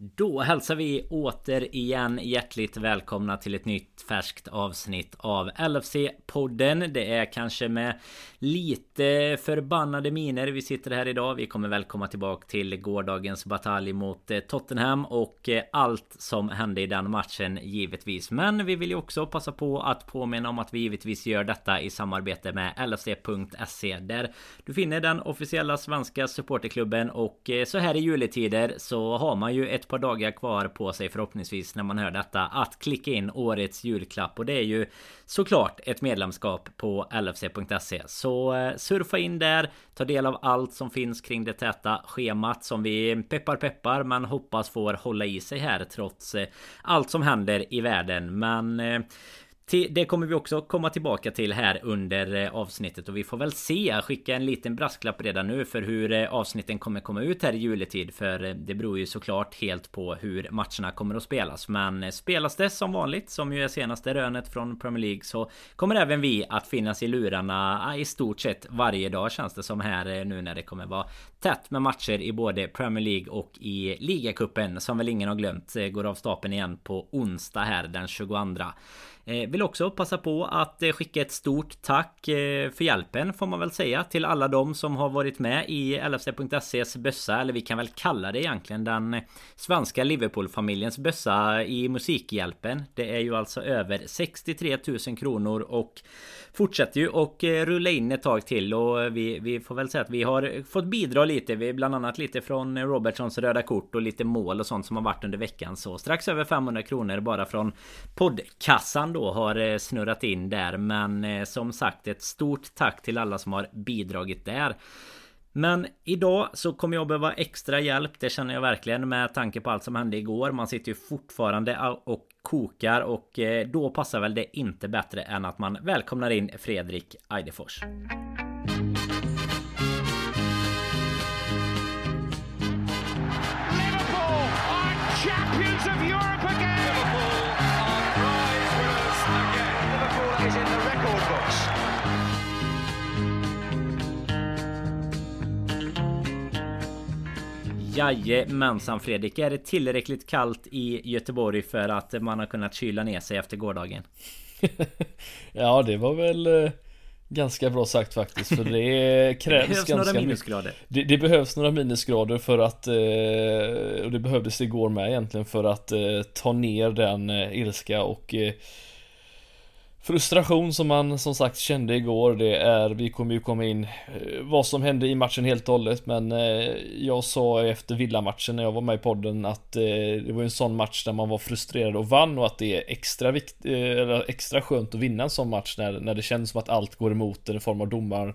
Då hälsar vi återigen hjärtligt välkomna till ett nytt färskt avsnitt av LFC-podden. Det är kanske med lite förbannade miner vi sitter här idag. Vi kommer väl komma tillbaka till gårdagens batalj mot eh, Tottenham och eh, allt som hände i den matchen givetvis. Men vi vill ju också passa på att påminna om att vi givetvis gör detta i samarbete med LFC.se där du finner den officiella svenska supporterklubben och eh, så här i juletider så har man ju ett par dagar kvar på sig förhoppningsvis när man hör detta att klicka in årets julklapp och det är ju såklart ett medlemskap på LFC.se. Så eh, surfa in där, ta del av allt som finns kring det täta schemat som vi peppar peppar men hoppas får hålla i sig här trots eh, allt som händer i världen. Men eh, det kommer vi också komma tillbaka till här under eh, avsnittet och vi får väl se. Skicka en liten brasklapp redan nu för hur eh, avsnitten kommer komma ut här i juletid. För eh, det beror ju såklart helt på hur matcherna kommer att spelas. Men spelas det som vanligt, som ju är senaste rönet från Premier League, så kommer även vi att finnas i lurarna ah, i stort sett varje dag känns det som här nu när det kommer vara tätt med matcher i både Premier League och i ligacupen som väl ingen har glömt går av stapeln igen på onsdag här den 22. Eh, vill också passa på att eh, skicka ett stort tack eh, för hjälpen får man väl säga till alla de som har varit med i LFC.ses bössa eller vi kan väl kalla det egentligen den svenska Liverpool-familjens bössa i Musikhjälpen. Det är ju alltså över 63 000 kronor och fortsätter ju och eh, rulla in ett tag till och eh, vi, vi får väl säga att vi har fått bidra lite. Vi bland annat lite från Robertsons röda kort och lite mål och sånt som har varit under veckan. Så strax över 500 kronor bara från poddkassan då har eh, snurrat in där. Men som sagt ett stort tack till alla som har bidragit där. Men idag så kommer jag behöva extra hjälp. Det känner jag verkligen med tanke på allt som hände igår. Man sitter ju fortfarande och kokar och eh, då passar väl det inte bättre än att man välkomnar in Fredrik Eidefors. Jajamensan Fredrik, är det tillräckligt kallt i Göteborg för att man har kunnat kyla ner sig efter gårdagen? ja, det var väl eh, ganska bra sagt faktiskt för det krävs det behövs ganska några minusgrader. Det, det, behövs några minusgrader för att eh, och det behövdes igår med egentligen för att eh, ta ner den ilska och frustration som man som sagt kände igår. Det är, vi kommer ju komma in eh, vad som hände i matchen helt och hållet. Men eh, jag sa efter Villa-matchen när jag var med i podden att eh, det var en sån match där man var frustrerad och vann och att det är extra, vikt, eller extra skönt att vinna en sån match när, när det känns som att allt går emot en i form av domar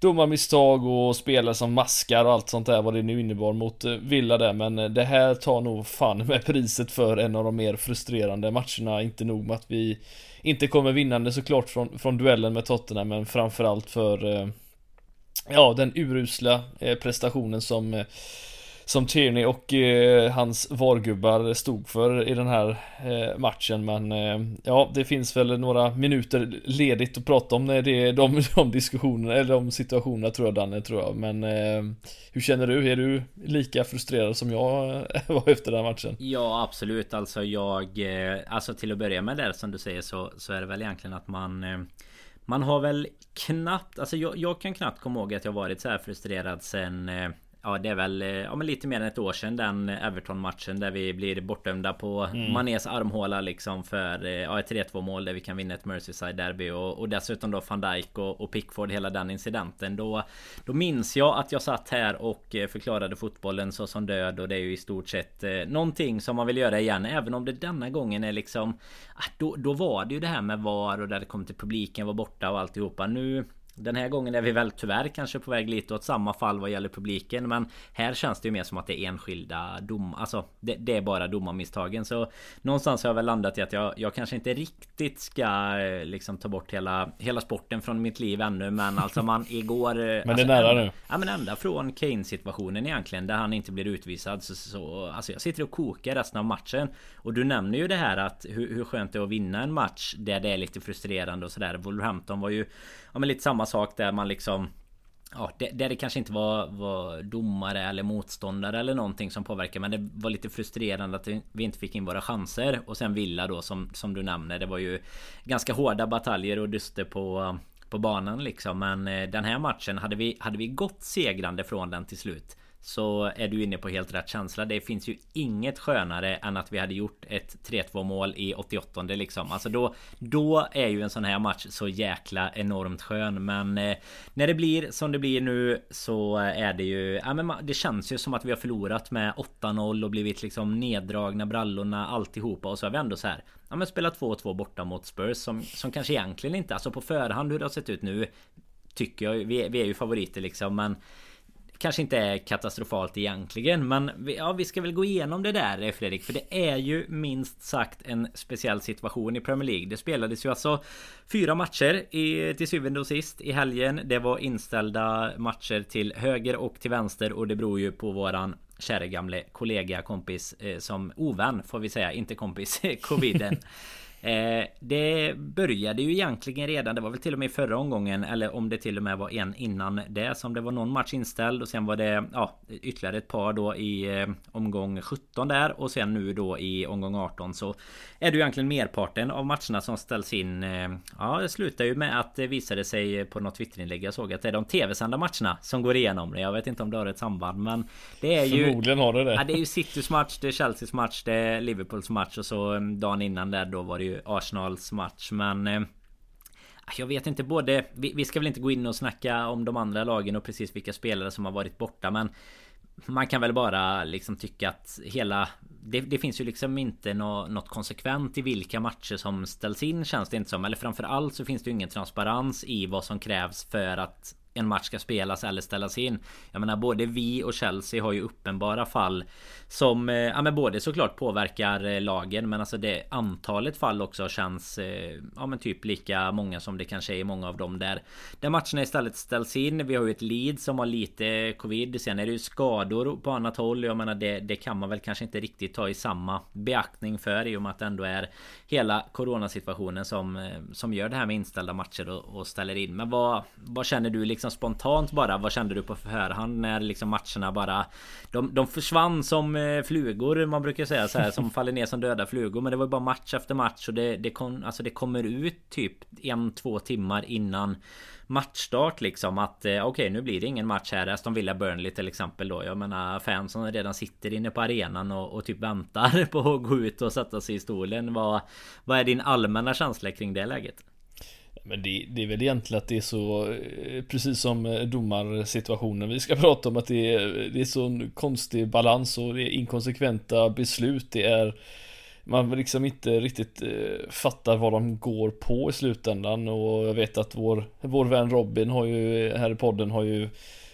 domarmisstag och spelare som maskar och allt sånt där vad det nu innebar mot eh, Villa där. Men eh, det här tar nog fan med priset för en av de mer frustrerande matcherna. Inte nog med att vi inte kommer vinnande såklart från, från duellen med Tottenham men framförallt för eh, Ja den urusla prestationen som som Tierney och eh, hans vargubbar stod för i den här eh, matchen. Men eh, ja, det finns väl några minuter ledigt att prata om när det är de, de diskussionerna, eller de situationerna tror jag Danne, tror jag. Men eh, hur känner du? Är du lika frustrerad som jag eh, var efter den matchen? Ja, absolut. Alltså jag, eh, alltså till att börja med där som du säger så, så är det väl egentligen att man man har väl knappt, alltså jag, jag kan knappt komma ihåg att jag varit så här frustrerad sen Ja det är väl ja, men lite mer än ett år sedan den Everton-matchen där vi blir bortdömda på mm. Manés armhåla liksom för ja, ett 3-2 mål där vi kan vinna ett Merseyside-derby. Och, och dessutom då van Dijk och, och, Pickford hela den incidenten. Då Då minns jag att jag satt här och eh, förklarade fotbollen så som död. Och det är ju i stort sett eh, någonting som man vill göra igen. Även om det denna gången är liksom ah, då, då var det ju det här med VAR och där det kom till publiken var borta och alltihopa. Nu den här gången är vi väl tyvärr kanske på väg lite åt samma fall vad gäller publiken Men här känns det ju mer som att det är enskilda dom Alltså det, det är bara domarmisstagen Så någonstans har jag väl landat i att jag, jag kanske inte riktigt ska eh, liksom ta bort hela, hela sporten från mitt liv ännu Men alltså man igår Men det alltså, är nära nu. Ja men ända från Kane situationen egentligen Där han inte blir utvisad så, så Alltså jag sitter och kokar resten av matchen. Och du nämner ju det här att hur, hur skönt det är att vinna en match Där det är lite frustrerande och sådär. Wolverhampton var ju Ja men lite samma sak där man liksom Ja, det, där det kanske inte var, var domare eller motståndare eller någonting som påverkade Men det var lite frustrerande att vi inte fick in våra chanser. Och sen Villa då som, som du nämner Det var ju ganska hårda bataljer och dyster på på banan liksom. Men eh, den här matchen hade vi, hade vi gått segrande från den till slut? Så är du inne på helt rätt känsla. Det finns ju inget skönare än att vi hade gjort ett 3-2 mål i 88 liksom. Alltså då, då är ju en sån här match så jäkla enormt skön. Men eh, när det blir som det blir nu så är det ju... Ja, men det känns ju som att vi har förlorat med 8-0 och blivit liksom neddragna brallorna alltihopa. Och så är vi ändå så här. Ja men spelat 2-2 borta mot Spurs som, som kanske egentligen inte... Alltså på förhand hur det har sett ut nu Tycker jag, vi, vi är ju favoriter liksom men kanske inte är katastrofalt egentligen Men ja, vi ska väl gå igenom det där eh, Fredrik För det är ju minst sagt en speciell situation i Premier League Det spelades ju alltså Fyra matcher i, till syvende och sist i helgen Det var inställda matcher till höger och till vänster Och det beror ju på våran kära gamle kollega kompis eh, som ovän får vi säga, inte kompis, coviden. Eh, det började ju egentligen redan, det var väl till och med förra omgången eller om det till och med var en innan det som det var någon match inställd och sen var det ja, ytterligare ett par då i eh, omgång 17 där och sen nu då i omgång 18 så är det ju egentligen merparten av matcherna som ställs in. Eh, ja, det slutar ju med att det visade sig på något Twitterinlägg jag såg att det är de tv-sända matcherna som går igenom. Jag vet inte om det har ett samband men det är ju Förmodligen har det det. Ja, det är ju Citys match, det är Chelseas match, det är Liverpools match och så eh, dagen innan där då var det ju Arsenals match men eh, jag vet inte både vi, vi, ska väl inte gå in och snacka om de andra lagen och precis vilka spelare som har varit borta men man kan väl bara liksom tycka att hela det, det finns ju liksom inte nå, något konsekvent i vilka matcher som ställs in känns det inte som. Eller framförallt så finns det ju ingen transparens i vad som krävs för att en match ska spelas eller ställas in. Jag menar både vi och Chelsea har ju uppenbara fall som eh, ja, men både såklart påverkar eh, lagen men alltså det antalet fall också känns eh, ja men typ lika många som det kanske är i många av dem där där matcherna istället ställs in. Vi har ju ett lead som har lite covid. Sen är det ju skador på annat håll. Jag menar det, det kan man väl kanske inte riktigt ta i samma beaktning för i och med att det ändå är hela coronasituationen som eh, som gör det här med inställda matcher och, och ställer in. Men vad vad känner du liksom spontant bara? Vad kände du på förhand när liksom matcherna bara de, de försvann som Eh, flugor man brukar säga så här som faller ner som döda flugor men det var ju bara match efter match och det, det, kom, alltså det kommer ut typ en, två timmar innan matchstart liksom att eh, okej okay, nu blir det ingen match här Aston Villa Burnley till exempel då Jag menar fans som redan sitter inne på arenan och, och typ väntar på att gå ut och sätta sig i stolen Vad, vad är din allmänna känsla kring det läget? Men det, det, är väl egentligen att det är så, eh, precis som eh, domarsituationen vi ska prata om, att det är, det är så konstig balans och det är inkonsekventa beslut. Det är, man liksom inte riktigt eh, fattar vad de går på i slutändan och jag vet att vår, vår vän Robin har ju, här i podden har ju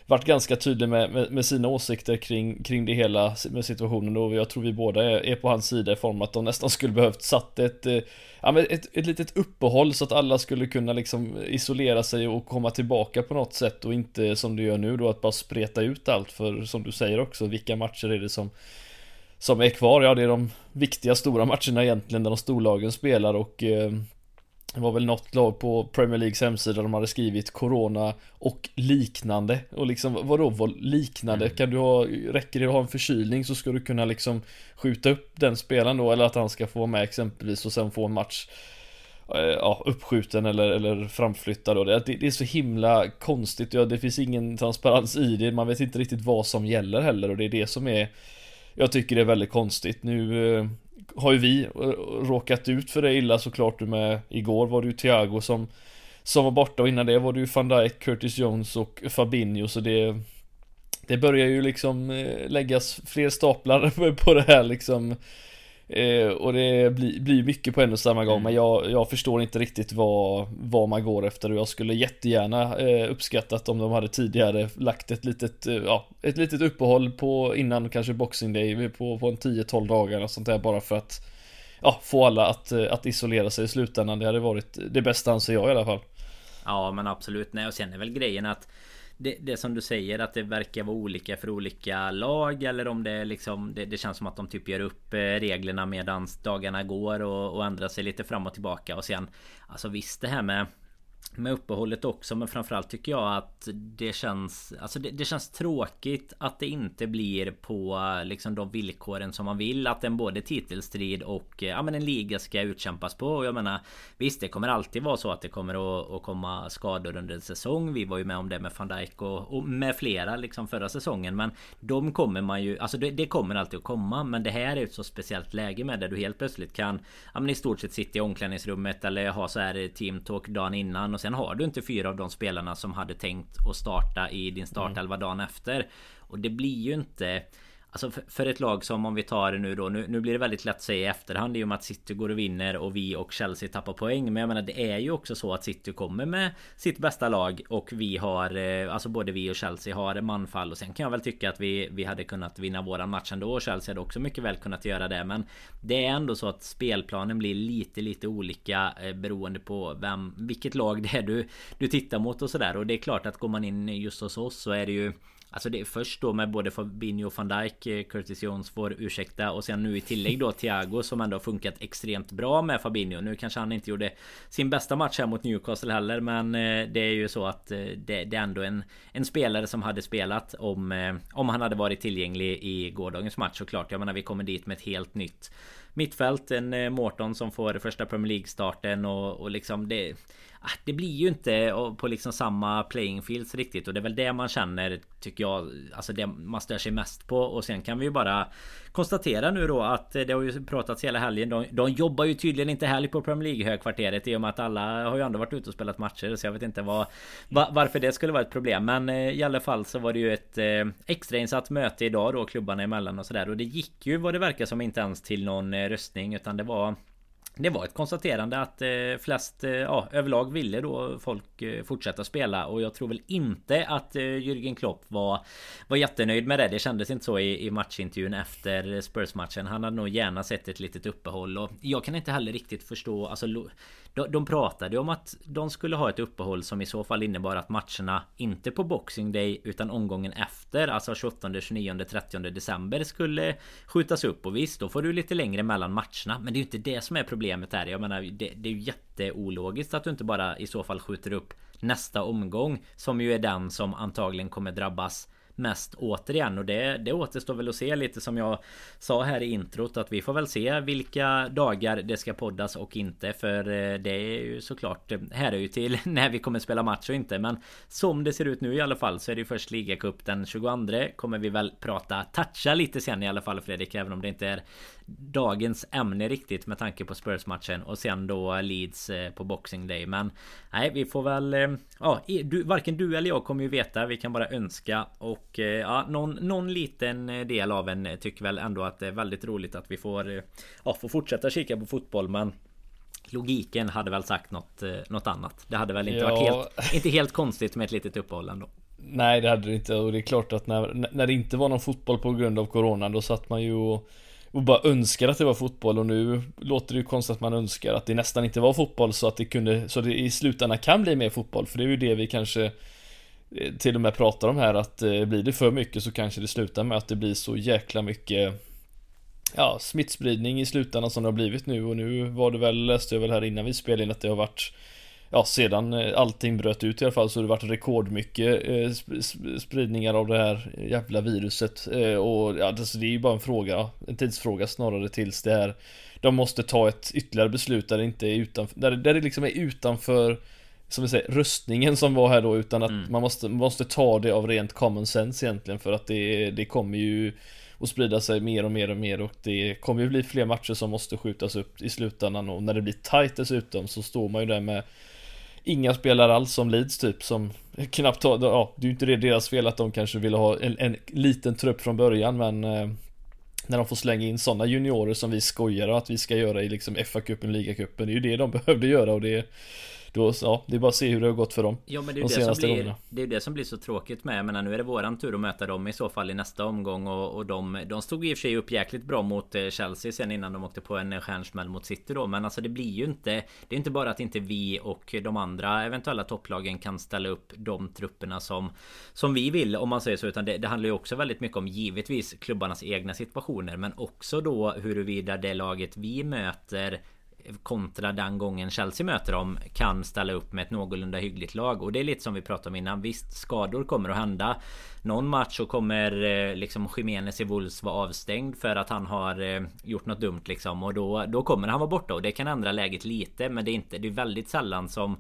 varit ganska tydlig med, med, med, sina åsikter kring, kring det hela med situationen och jag tror vi båda är, är på hans sida i form att de nästan skulle behövt satt ett, eh, ja, men ett, ett litet uppehåll så att alla skulle kunna liksom isolera sig och komma tillbaka på något sätt och inte som du gör nu då att bara spreta ut allt. För som du säger också vilka matcher är det som som är kvar, ja det är de viktiga stora matcherna egentligen där de storlagen spelar och eh, det var väl något lag på Premier Leagues hemsida de hade skrivit Corona och liknande Och liksom vadå vad liknande? Mm. Kan du ha, räcker det att ha en förkylning så ska du kunna liksom skjuta upp den spelaren då eller att han ska få vara med exempelvis och sen få en match eh, Ja, uppskjuten eller, eller framflyttad då. Det, det är så himla konstigt, ja, det finns ingen transparens i det, man vet inte riktigt vad som gäller heller och det är det som är Jag tycker det är väldigt konstigt nu eh, har ju vi eh, råkat ut för det illa såklart med Igår var det ju Thiago som Som var borta och innan det var det ju van Dijk, Curtis Jones och Fabinho så det Det börjar ju liksom eh, läggas fler staplar på det här liksom. Eh, och det blir, blir mycket på en och samma gång mm. men jag, jag förstår inte riktigt vad, vad man går efter och jag skulle jättegärna eh, uppskattat om de hade tidigare lagt ett litet, eh, ja, ett litet uppehåll på innan kanske Boxing Day på, på en 10-12 dagar och sånt där bara för att ja, få alla att, eh, att isolera sig i slutändan. Det hade varit det bästa anser jag i alla fall. Ja men absolut. Nej och sen är väl grejen att det, det som du säger att det verkar vara olika för olika lag eller om det liksom det, det känns som att de typ gör upp eh, reglerna medan dagarna går och, och ändrar sig lite fram och tillbaka. Och sen Alltså visst det här med med uppehållet också men framförallt tycker jag att det känns Alltså det, det, känns tråkigt att det inte blir på liksom de villkoren som man vill att en både titelstrid och eh, ja men en liga ska utkämpas på. Och jag menar Visst det kommer alltid vara så att det kommer att, att komma skador under en säsong. Vi var ju med om det med van Dijk och, och med flera liksom förra säsongen. Men De kommer man ju Alltså det, det, kommer alltid att komma men det här är ett så speciellt läge med där du helt plötsligt kan Ja men i stort sett sitta i omklädningsrummet eller ha så här team talk dagen innan och sen har du inte fyra av de spelarna som hade tänkt att starta i din startelva mm. dagen efter. Och det blir ju inte Alltså för, för, ett lag som om vi tar det nu då nu, nu blir det väldigt lätt att säga i efterhand i och med att City går och vinner och vi och Chelsea tappar poäng. Men jag menar det är ju också så att City kommer med sitt bästa lag Och vi har eh, Alltså både vi och Chelsea har manfall. Och sen kan jag väl tycka att vi Vi hade kunnat vinna våran match ändå och Chelsea hade också mycket väl kunnat göra det. Men Det är ändå så att spelplanen blir lite lite olika eh, Beroende på vem Vilket lag det är du Du tittar mot och sådär. Och det är klart att går man in just hos oss så är det ju Alltså det är först då med både Fabinho och van Dijk eh, Curtis Jones får ursäkta och sen nu i tillägg då Thiago som ändå har funkat extremt bra med Fabinho. Nu kanske han inte gjorde sin bästa match här mot Newcastle heller Men eh, det är ju så att eh, det, det är ändå en, en spelare som hade spelat om Om han hade varit tillgänglig i gårdagens match såklart. Jag menar vi kommer dit med ett helt nytt Mittfält En Mårton som får första Premier League starten och, och liksom det Ah, det blir ju inte på liksom samma playing fields riktigt. Och det är väl det man känner tycker jag Alltså det man stör sig mest på. Och sen kan vi ju bara Konstatera nu då att det har ju pratats hela helgen. De, de jobbar ju tydligen inte helg på Premier League högkvarteret i och med att alla har ju ändå varit ute och spelat matcher. Så jag vet inte vad Varför det skulle vara ett problem. Men eh, i alla fall så var det ju ett eh, extrainsatt möte idag då klubbarna emellan och sådär. Och det gick ju vad det verkar som inte ens till någon eh, röstning. Utan det var det var ett konstaterande att eh, flest eh, ja, överlag ville då folk eh, fortsätta spela och jag tror väl inte att eh, Jürgen Klopp var var jättenöjd med det. Det kändes inte så i, i matchintervjun efter Spurs-matchen. Han hade nog gärna sett ett litet uppehåll och jag kan inte heller riktigt förstå alltså de, de pratade om att de skulle ha ett uppehåll som i så fall innebar att matcherna inte på Boxing Day utan omgången efter Alltså 28, 29, 30 december skulle skjutas upp och visst då får du lite längre mellan matcherna Men det är ju inte det som är problemet här. Jag menar det, det är ju jätteologiskt att du inte bara i så fall skjuter upp nästa omgång Som ju är den som antagligen kommer drabbas mest återigen. Och det, det återstår väl att se lite som jag sa här i introt att vi får väl se vilka dagar det ska poddas och inte. För eh, det är ju såklart eh, här är ju till när vi kommer spela match och inte. Men som det ser ut nu i alla fall så är det ju först ligacup den 22 kommer vi väl prata toucha lite sen i alla fall Fredrik även om det inte är dagens ämne riktigt med tanke på Spurs-matchen och sen då Leeds eh, på Boxing Day. Men nej, vi får väl... Eh, ja, du, varken du eller jag kommer ju veta. Vi kan bara önska och eh, ja, någon, någon liten del av en tycker väl ändå att det är väldigt roligt att vi får, ja, får fortsätta kika på fotboll. Men Logiken hade väl sagt något, något annat. Det hade väl inte ja. varit helt, inte helt konstigt med ett litet uppehåll ändå. Nej det hade det inte och det är klart att när, när det inte var någon fotboll på grund av Corona då satt man ju och och bara önskar att det var fotboll och nu låter det ju konstigt att man önskar att det nästan inte var fotboll så att det kunde, så det i slutändan kan bli mer fotboll. För det är ju det vi kanske eh, till och med pratar om här att eh, blir det för mycket så kanske det slutar med att det blir så jäkla mycket Ja, smittspridning i slutändan som det har blivit nu. Och nu var det väl, läste jag väl här innan vi spelade in att det har varit ja, sedan eh, allting bröt ut i alla fall så har det varit rekordmycket eh, spridningar av det här jävla viruset. Eh, och ja, det, är ju bara en fråga, en tidsfråga snarare tills det är de måste ta ett ytterligare beslut där det inte är utanför, där, där det liksom är utanför som vi säger, röstningen som var här då utan att mm. man måste, måste ta det av rent common sense egentligen för att det, det kommer ju att sprida sig mer och mer och mer och det kommer ju bli fler matcher som måste skjutas upp i slutändan och när det blir tight dessutom så står man ju där med inga spelare alls som Leeds typ som knappt har, ja det är ju inte det deras fel att de kanske ville ha en, en liten trupp från början men eh, när de får slänga in sådana juniorer som vi skojar att vi ska göra i liksom FA-cupen, ligacupen, det är ju det de behövde göra och det då, ja, det är bara att se hur det har gått för dem. Ja men det är de det som blir Det är det som blir så tråkigt med Jag menar nu är det våran tur att möta dem i så fall i nästa omgång Och, och de, de stod i och för sig upp jäkligt bra mot eh, Chelsea sen innan de åkte på en stjärnsmäll mot City då Men alltså det blir ju inte Det är inte bara att inte vi och de andra eventuella topplagen kan ställa upp de trupperna som Som vi vill om man säger så Utan det, det handlar ju också väldigt mycket om givetvis klubbarnas egna situationer Men också då huruvida det laget vi möter kontra den gången Chelsea möter dem kan ställa upp med ett någorlunda hyggligt lag och det är lite som vi pratade om innan. Visst skador kommer att hända någon match så kommer eh, liksom Jiménez i Wolves vara avstängd för att han har eh, gjort något dumt liksom. Och då, då kommer han vara borta och det kan ändra läget lite men det är inte det är väldigt sällan som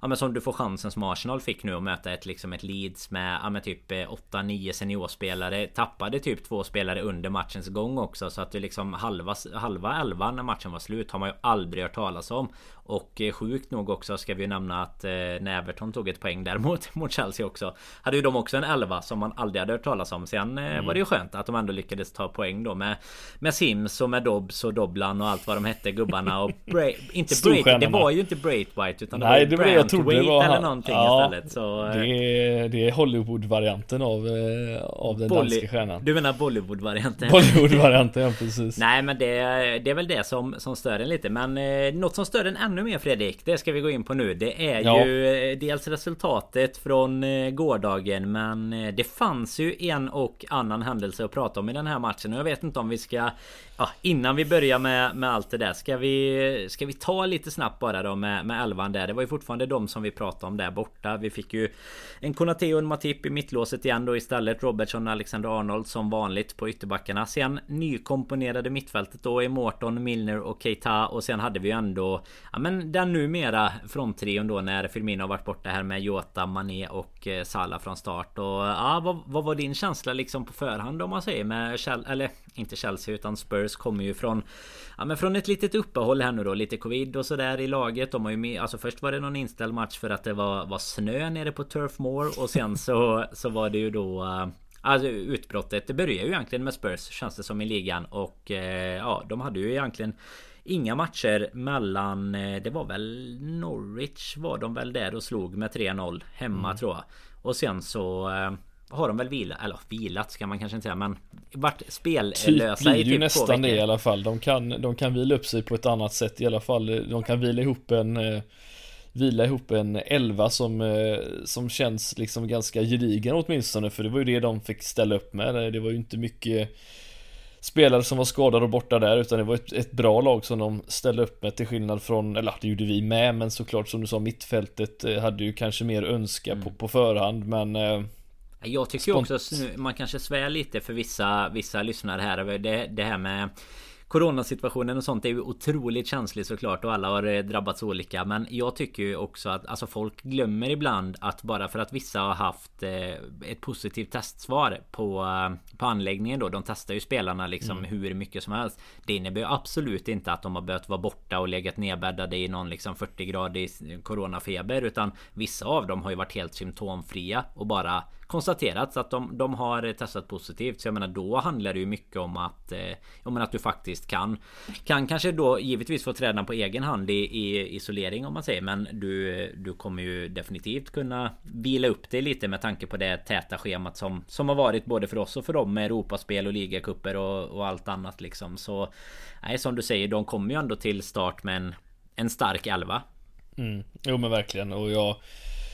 ja men som du får chansen som Arsenal fick nu att möta ett liksom ett Leeds med ja men typ eh, 8-9 seniorspelare. Tappade typ två spelare under matchens gång också så att det liksom halva halva elvan när matchen var slut har man ju aldrig hört talas om och eh, sjukt nog också ska vi nämna att eh, när Everton tog ett poäng däremot mot Chelsea också Hade ju de också en 11 som man aldrig hade hört talas om. Sen eh, mm. var det ju skönt att de ändå lyckades ta poäng då med Med Sims och med Dobbs och Doblan och allt vad de hette gubbarna och Bra inte Brait, Det var ju inte Braithwaite utan Nej, det var jag trodde det var eller någonting ja, istället så, det, är, det är Hollywood-varianten av, av den Bolly, danska stjärnan. Du menar Bollywood-varianten? Bollywood-varianten ja precis. Nej men det, det är väl det som, som stör en lite men Något som stör en ännu ännu mer Fredrik, det ska vi gå in på nu. Det är ja. ju eh, dels resultatet från eh, gårdagen men eh, det fanns ju en och annan händelse att prata om i den här matchen. Och jag vet inte om vi ska Ja, innan vi börjar med, med allt det där ska vi Ska vi ta lite snabbt bara då med, med elvan där? Det var ju fortfarande de som vi pratade om där borta. Vi fick ju En Konate och en Matip i mittlåset igen då istället. Robertson och Alexander Arnold som vanligt på ytterbackarna. Sen nykomponerade mittfältet då i Morton, Milner och Keita. Och sen hade vi ju ändå men den numera fronttrion då när Firmino har varit borta här med Jota, Mané och eh, Salah från start. Och ja vad, vad var din känsla liksom på förhand om man säger? Med Chelsea, eller inte Chelsea utan Spurs kommer ju från Ja men från ett litet uppehåll här nu då. Lite covid och sådär i laget. De har ju med Alltså först var det någon inställd match för att det var, var snö nere på Turf Moor Och sen så, så var det ju då eh, Alltså utbrottet. Det börjar ju egentligen med Spurs Känns det som i ligan. Och eh, ja de hade ju egentligen Inga matcher mellan eh, Det var väl Norwich var de väl där och slog med 3-0 Hemma mm. tror jag. Och sen så eh, har de väl vilat, eller vilat ska man kanske inte säga men Vart spellösa typ i typ ju nästan det i alla fall. De kan, de kan vila upp sig på ett annat sätt i alla fall. De kan vila ihop en eh, Vila ihop en elva som, eh, som känns liksom ganska gedigen åtminstone för det var ju det de fick ställa upp med. Det var ju inte mycket Spelare som var skadade och borta där utan det var ett, ett bra lag som de ställde upp med till skillnad från, eller det gjorde vi med men såklart som du sa mittfältet eh, hade ju kanske mer önska mm. på, på förhand men jag tycker också man kanske svär lite för vissa, vissa lyssnare här. Det, det här med Coronasituationen och sånt är ju otroligt känsligt såklart och alla har eh, drabbats olika Men jag tycker ju också att alltså folk glömmer ibland att bara för att vissa har haft eh, ett positivt testsvar på, eh, på anläggningen då De testar ju spelarna liksom mm. hur mycket som helst Det innebär absolut inte att de har behövt vara borta och legat nedbäddade i någon liksom 40 gradig coronafeber Utan vissa av dem har ju varit helt symptomfria och bara konstaterats att de, de har testat positivt. Så jag menar då handlar det ju mycket om att eh, om att du faktiskt kan Kan kanske då givetvis få träna på egen hand i, i isolering om man säger. Men du, du kommer ju definitivt kunna vila upp dig lite med tanke på det täta schemat som Som har varit både för oss och för dem med Europaspel och ligacuper och, och allt annat liksom. Så Nej som du säger de kommer ju ändå till start med en En stark elva. Mm. Jo men verkligen. Och jag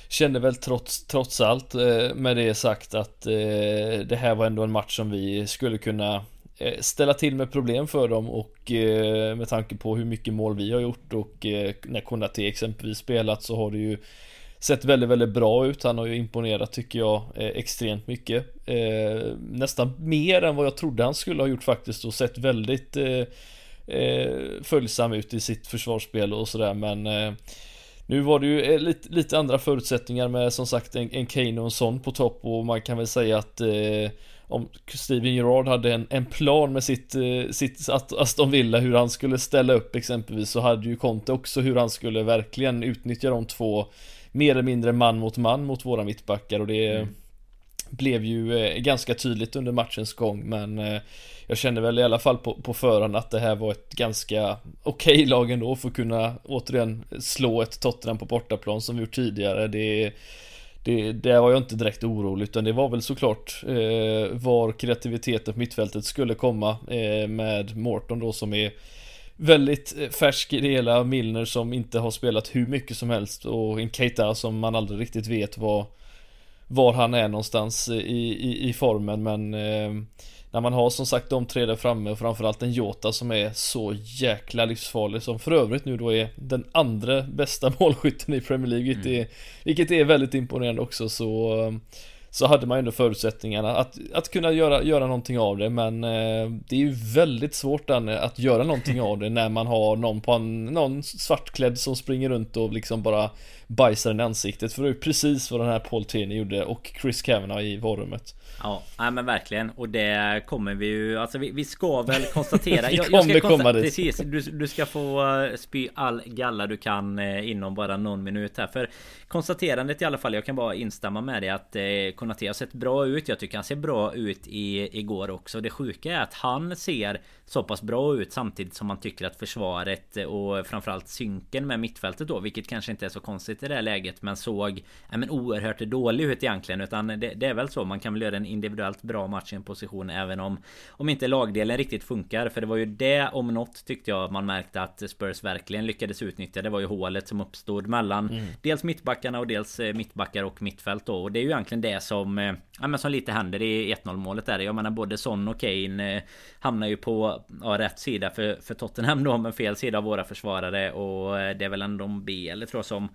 Kände väl trots, trots allt eh, med det sagt att eh, det här var ändå en match som vi skulle kunna Eh, ställa till med problem för dem och eh, med tanke på hur mycket mål vi har gjort och eh, när Konate exempelvis spelat så har det ju sett väldigt, väldigt bra ut. Han har ju imponerat tycker jag extremt mycket. Nästan mer än vad jag trodde han skulle ha gjort faktiskt och sett väldigt följsam ut i sitt försvarsspel och sådär men nu var det ju lite, lite andra förutsättningar med som sagt en, en Kane och en sån på topp och man kan väl säga att eh, om Steven Gerrard hade en, en plan med sitt, eh, sitt Aston Villa hur han skulle ställa upp exempelvis så hade ju Conte också hur han skulle verkligen utnyttja de två mer eller mindre man mot man mot våra mittbackar och det mm. blev ju eh, ganska tydligt under matchens gång men eh, jag kände väl i alla fall på, på förhand att det här var ett ganska okej okay lag ändå för att kunna återigen slå ett Tottenham på bortaplan som vi gjort tidigare. Det, det, det var jag inte direkt orolig utan det var väl såklart eh, var kreativiteten på mittfältet skulle komma eh, med Morton då som är väldigt eh, färsk i det hela, Milner som inte har spelat hur mycket som helst och en Keita som man aldrig riktigt vet var, var han är någonstans eh, i, i, i formen. Men eh, när man har som sagt de tre där framme och framförallt en Jota som är så jäkla livsfarlig som för övrigt nu då är den andra bästa målskytten i Premier League vilket, mm. är, vilket är väldigt imponerande också så så hade man ändå förutsättningarna att, att kunna göra, göra någonting av det men eh, det är ju väldigt svårt Danne, att göra någonting av det när man har någon på en, någon svartklädd som springer runt och liksom bara bajsar den i ansiktet för det är precis vad den här Paul Tierney gjorde och Chris Kavanagh i varummet. Ja, nej men verkligen. Och det kommer vi ju... Alltså vi, vi ska väl konstatera... vi kommer jag, komma dit. Precis. Du, du ska få eh, spy all galla du kan eh, inom bara någon minut här. För konstaterandet i alla fall. Jag kan bara instämma med dig att eh, Konate har sett bra ut. Jag tycker han ser bra ut i, igår också. Det sjuka är att han ser så pass bra ut samtidigt som man tycker att försvaret och framförallt synken med mittfältet då, vilket kanske inte är så konstigt i det här läget, men såg ja, men oerhört dålig ut egentligen, utan det, det, är väl så. Man kan väl göra en individuellt bra match i en position även om om inte lagdelen riktigt funkar, för det var ju det om något tyckte jag man märkte att Spurs verkligen lyckades utnyttja. Det var ju hålet som uppstod mellan mm. dels mittbackarna och dels eh, mittbackar och mittfält då, och det är ju egentligen det som eh, ja, men som lite händer i 1-0 målet där. Jag menar både Son och Kane eh, hamnar ju på ja, rätt sida för, för Tottenham då, men fel sida av våra försvarare. Och eh, det är väl ändå B eller tror jag som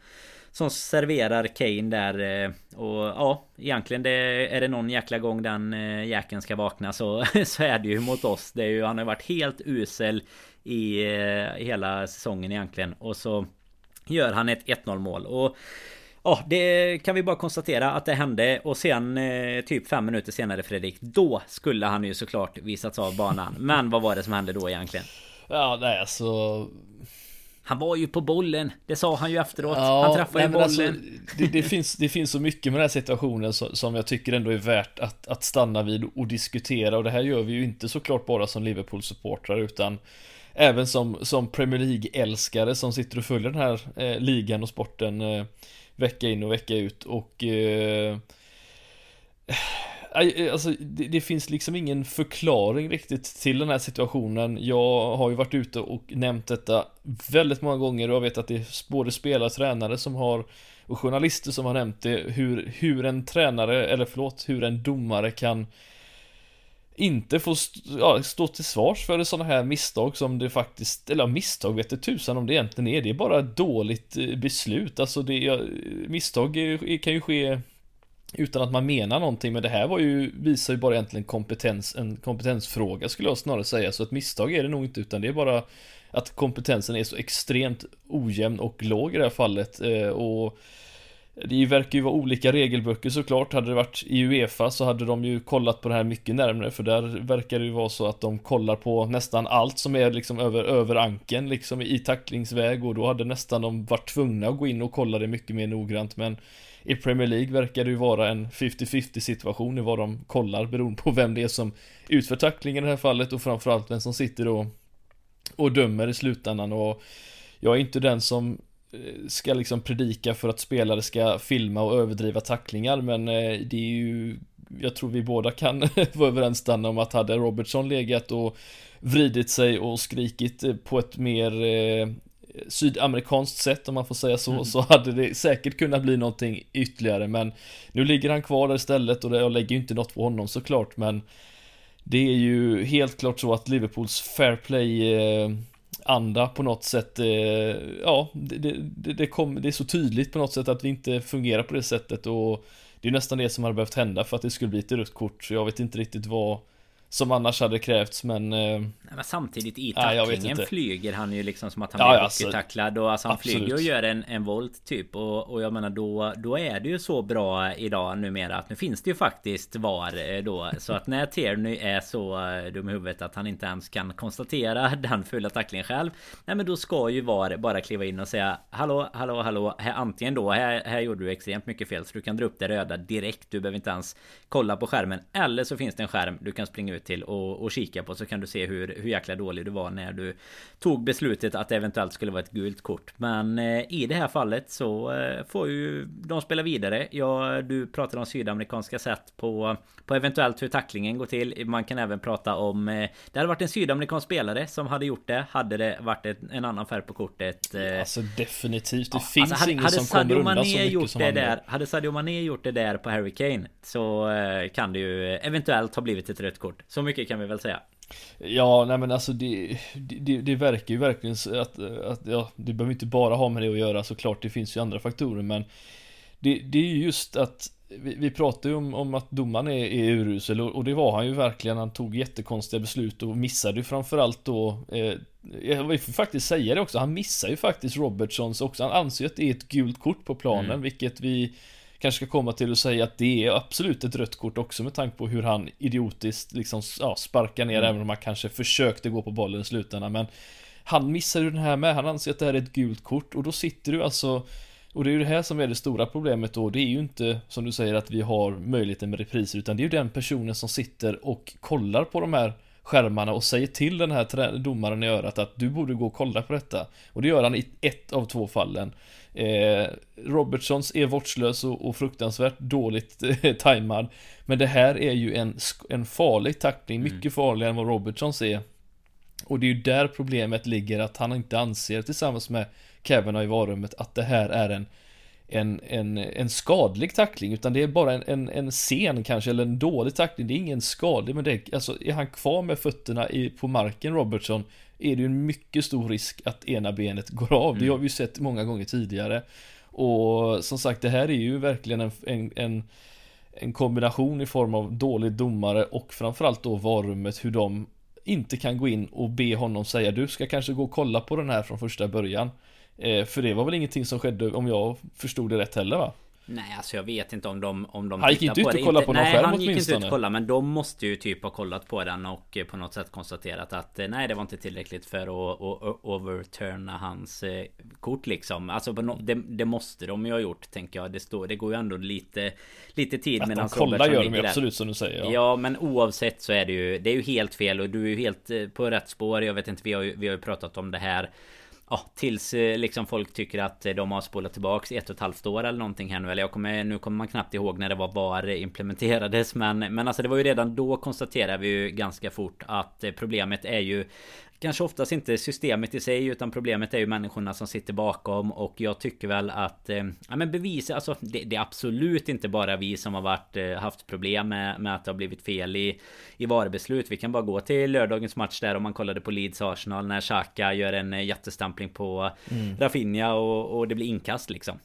som serverar Kane där eh, Och ja Egentligen det, är det någon jäkla gång den eh, jäkeln ska vakna så, så är det ju mot oss. Det är ju, Han har varit helt usel I hela säsongen egentligen. Och så Gör han ett 1-0 mål. Och Ja, det kan vi bara konstatera att det hände och sen eh, typ fem minuter senare Fredrik Då skulle han ju såklart visats av banan Men vad var det som hände då egentligen? Ja, nej alltså han var ju på bollen, det sa han ju efteråt. Ja, han träffade alltså, bollen. Alltså, det, det, finns, det finns så mycket med den här situationen som, som jag tycker ändå är värt att, att stanna vid och diskutera. Och det här gör vi ju inte såklart bara som Liverpool-supportrar utan även som, som Premier League-älskare som sitter och följer den här eh, ligan och sporten. Eh, vecka in och vecka ut och eh, eh, Alltså, det, det, finns liksom ingen förklaring riktigt till den här situationen. Jag har ju varit ute och nämnt detta väldigt många gånger och jag vet att det är både spelare och tränare som har och journalister som har nämnt det, hur, hur en tränare, eller förlåt, hur en domare kan inte få st ja, stå till svars för sådana här misstag som det faktiskt, eller misstag vet du tusan om det egentligen är, det är bara ett dåligt eh, beslut, alltså det, ja, misstag kan ju ske utan att man menar någonting, men det här var ju, visar ju bara egentligen kompetens, en kompetensfråga skulle jag snarare säga, så ett misstag är det nog inte, utan det är bara att kompetensen är så extremt ojämn och låg i det här fallet, eh, och det verkar ju vara olika regelböcker såklart. Hade det varit i Uefa så hade de ju kollat på det här mycket närmare för där verkar det ju vara så att de kollar på nästan allt som är liksom över, över anken liksom i tacklingsväg och då hade nästan de varit tvungna att gå in och kolla det mycket mer noggrant men i Premier League verkar det ju vara en 50-50 situation i vad de kollar beroende på vem det är som utför tacklingen i det här fallet och framförallt vem som sitter och och dömer i slutändan och jag är inte den som ska liksom predika för att spelare ska filma och överdriva tacklingar men eh, det är ju Jag tror vi båda kan vara överens om att hade Robertson legat och vridit sig och skrikit eh, på ett mer sydamerikanskt sätt om man får säga så, mm. så hade det säkert kunnat bli någonting ytterligare men nu ligger han kvar där istället och jag lägger ju inte något på honom såklart men det är ju helt klart så att Liverpools fair play anda på något sätt. Eh, ja, det, det, det, kom, det är så tydligt på något sätt att vi inte fungerar på det sättet och det är nästan det som hade behövt hända för att det skulle bli ett rött kort. Så jag vet inte riktigt vad som annars hade krävts men... Eh, Nej, men samtidigt i tacklingen nej, flyger han ju liksom som att han ja, blir alltså, hockeytacklad och alltså han absolut. flyger och gör en, en volt typ. Och, och jag menar då Då är det ju så bra idag numera att nu finns det ju faktiskt VAR eh, då. Så att när Tierney är så eh, dum i huvudet att han inte ens kan konstatera den fulla tacklingen själv Nej men då ska ju VAR bara kliva in och säga Hallå, hallå, hallå här, Antingen då, här, här gjorde du extremt mycket fel så du kan dra upp det röda direkt. Du behöver inte ens kolla på skärmen. Eller så finns det en skärm du kan springa ut ut till och, och kika på så kan du se hur, hur jäkla dålig du var när du tog beslutet att det eventuellt skulle vara ett gult kort. Men eh, i det här fallet så eh, får ju de spela vidare. Ja, du pratar om sydamerikanska sätt på, på eventuellt hur tacklingen går till. Man kan även prata om eh, det hade varit en sydamerikansk spelare som hade gjort det. Hade det varit ett, en annan färg på kortet. Alltså definitivt. Det ja, finns alltså, ingen som Sadio kommer undan så mycket gjort som det han där, Hade Sadio Mané gjort det där på Harry Kane så kan det ju eventuellt ha blivit ett rött kort. Så mycket kan vi väl säga. Ja, nej men alltså det, det, det verkar ju verkligen att, att ja, det behöver inte bara ha med det att göra såklart, det finns ju andra faktorer men det, det är ju just att vi, vi pratar ju om, om att domaren är, är urusel och, och, det var han ju verkligen. Han tog jättekonstiga beslut och missade ju framförallt då eh, Vi får faktiskt säga det också, han missar ju faktiskt Robertsons också. Han anser att det är ett gult kort på planen, mm. vilket vi kanske ska komma till och säga att det är absolut ett rött kort också med tanke på hur han idiotiskt liksom ja, sparkar ner mm. även om han kanske försökte gå på bollen i slutändan men han missar ju den här med, han anser att det här är ett gult kort och då sitter du alltså och det är ju det här som är det stora problemet då, det är ju inte som du säger att vi har möjligheten med repriser utan det är ju den personen som sitter och kollar på de här skärmarna och säger till den här domaren i örat att du borde gå och kolla på detta. Och det gör han i ett av två fallen. Eh, Robertsons är vårdslös och, och fruktansvärt dåligt eh, tajmad. Men det här är ju en, en farlig tackling, mm. mycket farligare än vad Robertsons är. Och det är ju där problemet ligger, att han inte anser tillsammans med Kevin i varummet att det här är en en, en, en skadlig tackling utan det är bara en, en, en sen kanske eller en dålig tackling. Det är ingen skadlig men det alltså är han kvar med fötterna i, på marken Robertson är det ju en mycket stor risk att ena benet går av. Mm. Det har vi ju sett många gånger tidigare. Och som sagt det här är ju verkligen en, en, en, en kombination i form av dålig domare och framförallt då varummet hur de inte kan gå in och be honom säga du ska kanske gå och kolla på den här från första början. Eh, för det var väl ingenting som skedde om jag förstod det rätt heller va? Nej alltså jag vet inte om de om de Han gick inte ut och kollade på någon Nej skärm han gick inte ut och kollade men de måste ju typ ha kollat på den och eh, på något sätt konstaterat att eh, nej det var inte tillräckligt för att, att overturna hans kort liksom. Alltså det, det, måste de ju ha gjort tänker jag. Det, står, det går ju ändå lite lite tid medan Att de kollar gör de ju absolut som du säger. Ja. ja. men oavsett så är det ju Det är ju helt fel och du är ju helt på rätt spår. Jag vet inte vi har ju, vi har ju pratat om det här Ja, tills eh, liksom folk tycker att eh, de har spolat tillbaks ett och ett halvt år eller någonting här nu. Eller jag kommer, nu kommer man knappt ihåg när det var VAR implementerades. Men, men alltså det var ju redan då konstaterade vi ju ganska fort att eh, problemet är ju Kanske oftast inte systemet i sig utan problemet är ju människorna som sitter bakom. Och jag tycker väl att eh, Ja men bevis, alltså det, det, är absolut inte bara vi som har varit eh, haft problem med, med att det har blivit fel i I varubeslut Vi kan bara gå till lördagens match där om man kollade på Leeds Arsenal när Xhaka gör en eh, jättestampling på mm. Rafinha och, och det blir inkast liksom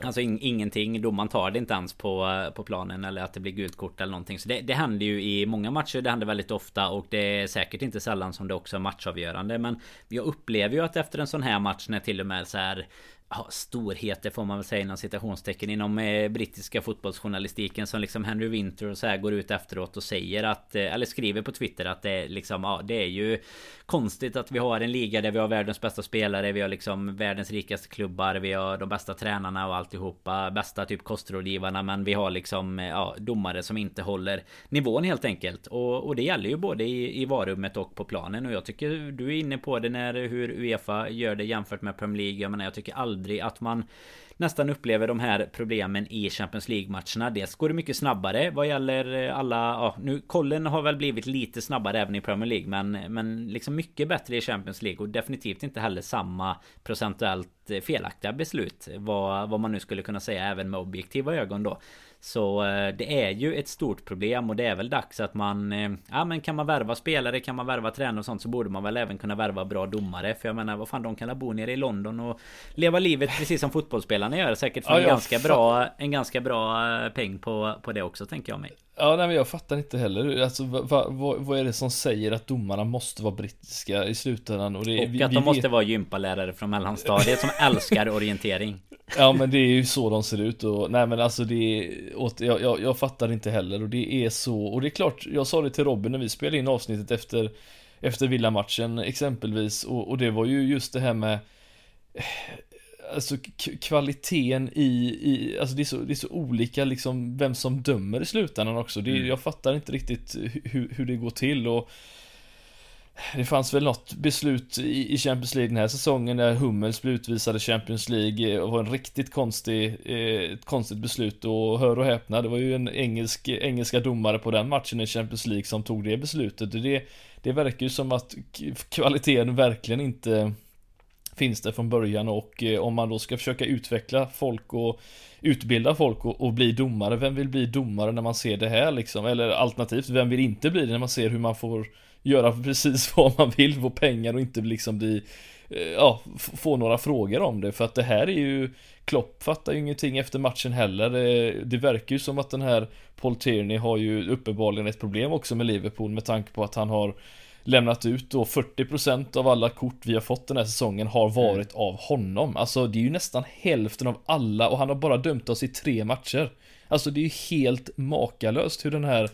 Alltså in, ingenting, domaren tar det inte ens på, eh, på planen eller att det blir gult kort eller någonting. Så det, det händer ju i många matcher, det händer väldigt ofta och det är säkert inte sällan som det också är matchavgörande. Men jag upplever ju att efter en sån här match när till och med så här ja, storheter får man väl säga inom citationstecken inom eh, brittiska fotbollsjournalistiken som liksom Henry Winter och så här går ut efteråt och säger att eh, eller skriver på Twitter att det liksom ja, det är ju konstigt att vi har en liga där vi har världens bästa spelare, vi har liksom världens rikaste klubbar, vi har de bästa tränarna och alltihopa, bästa typ kostrådgivarna, men vi har liksom eh, ja, domare som inte håller nivån helt enkelt. Och, och det gäller ju både i, i varummet och på planen och jag tycker du är inne på det när hur Uefa gör det jämfört med Premier League. Jag menar, jag tycker aldrig att man nästan upplever de här problemen i Champions League-matcherna. Dels går det mycket snabbare vad gäller eh, alla... Ja, nu kollen har väl blivit lite snabbare även i Premier League men, men liksom mycket bättre i Champions League och definitivt inte heller samma procentuellt eh, felaktiga beslut. Vad, vad man nu skulle kunna säga även med objektiva ögon då. Så eh, det är ju ett stort problem och det är väl dags att man eh, Ja men kan man värva spelare, kan man värva tränare och sånt så borde man väl även kunna värva bra domare. För jag menar vad fan de kan bo nere i London och Leva livet precis som fotbollsspelarna gör. Säkert få ja, en, ganska bra, en ganska bra eh, peng på, på det också tänker jag mig. Ja nej men jag fattar inte heller. Alltså vad, vad, vad är det som säger att domarna måste vara brittiska i slutändan? Och, det, och vi, att de vi måste vet... vara gympalärare från mellanstadiet som älskar orientering. Ja men det är ju så de ser ut och nej men alltså det är, jag, jag, jag fattar inte heller och det är så och det är klart, jag sa det till Robin när vi spelade in avsnittet efter Efter villamatchen exempelvis och, och det var ju just det här med alltså kvaliteten i, i alltså det är, så, det är så olika liksom vem som dömer i slutändan också. Det, mm. Jag fattar inte riktigt hur, hur det går till och det fanns väl något beslut i Champions League den här säsongen när Hummels blev utvisad i Champions League eh, och var en riktigt konstig, eh, ett konstigt beslut och hör och häpna, det var ju en engelsk, engelska domare på den matchen i Champions League som tog det beslutet. Det, det verkar ju som att kvaliteten verkligen inte finns det från början och eh, om man då ska försöka utveckla folk och utbilda folk och, och, bli domare, vem vill bli domare när man ser det här liksom? Eller alternativt, vem vill inte bli det när man ser hur man får göra precis vad man vill, få pengar och inte liksom bli eh, Ja, få några frågor om det för att det här är ju Klopp fattar ju ingenting efter matchen heller det, det verkar ju som att den här Paul Tierney har ju uppenbarligen ett problem också med Liverpool med tanke på att han har lämnat ut då 40% av alla kort vi har fått den här säsongen har mm. varit mm. av honom. Alltså det är ju nästan hälften av alla och han har bara dömt oss i tre matcher. Alltså det är ju helt makalöst hur den här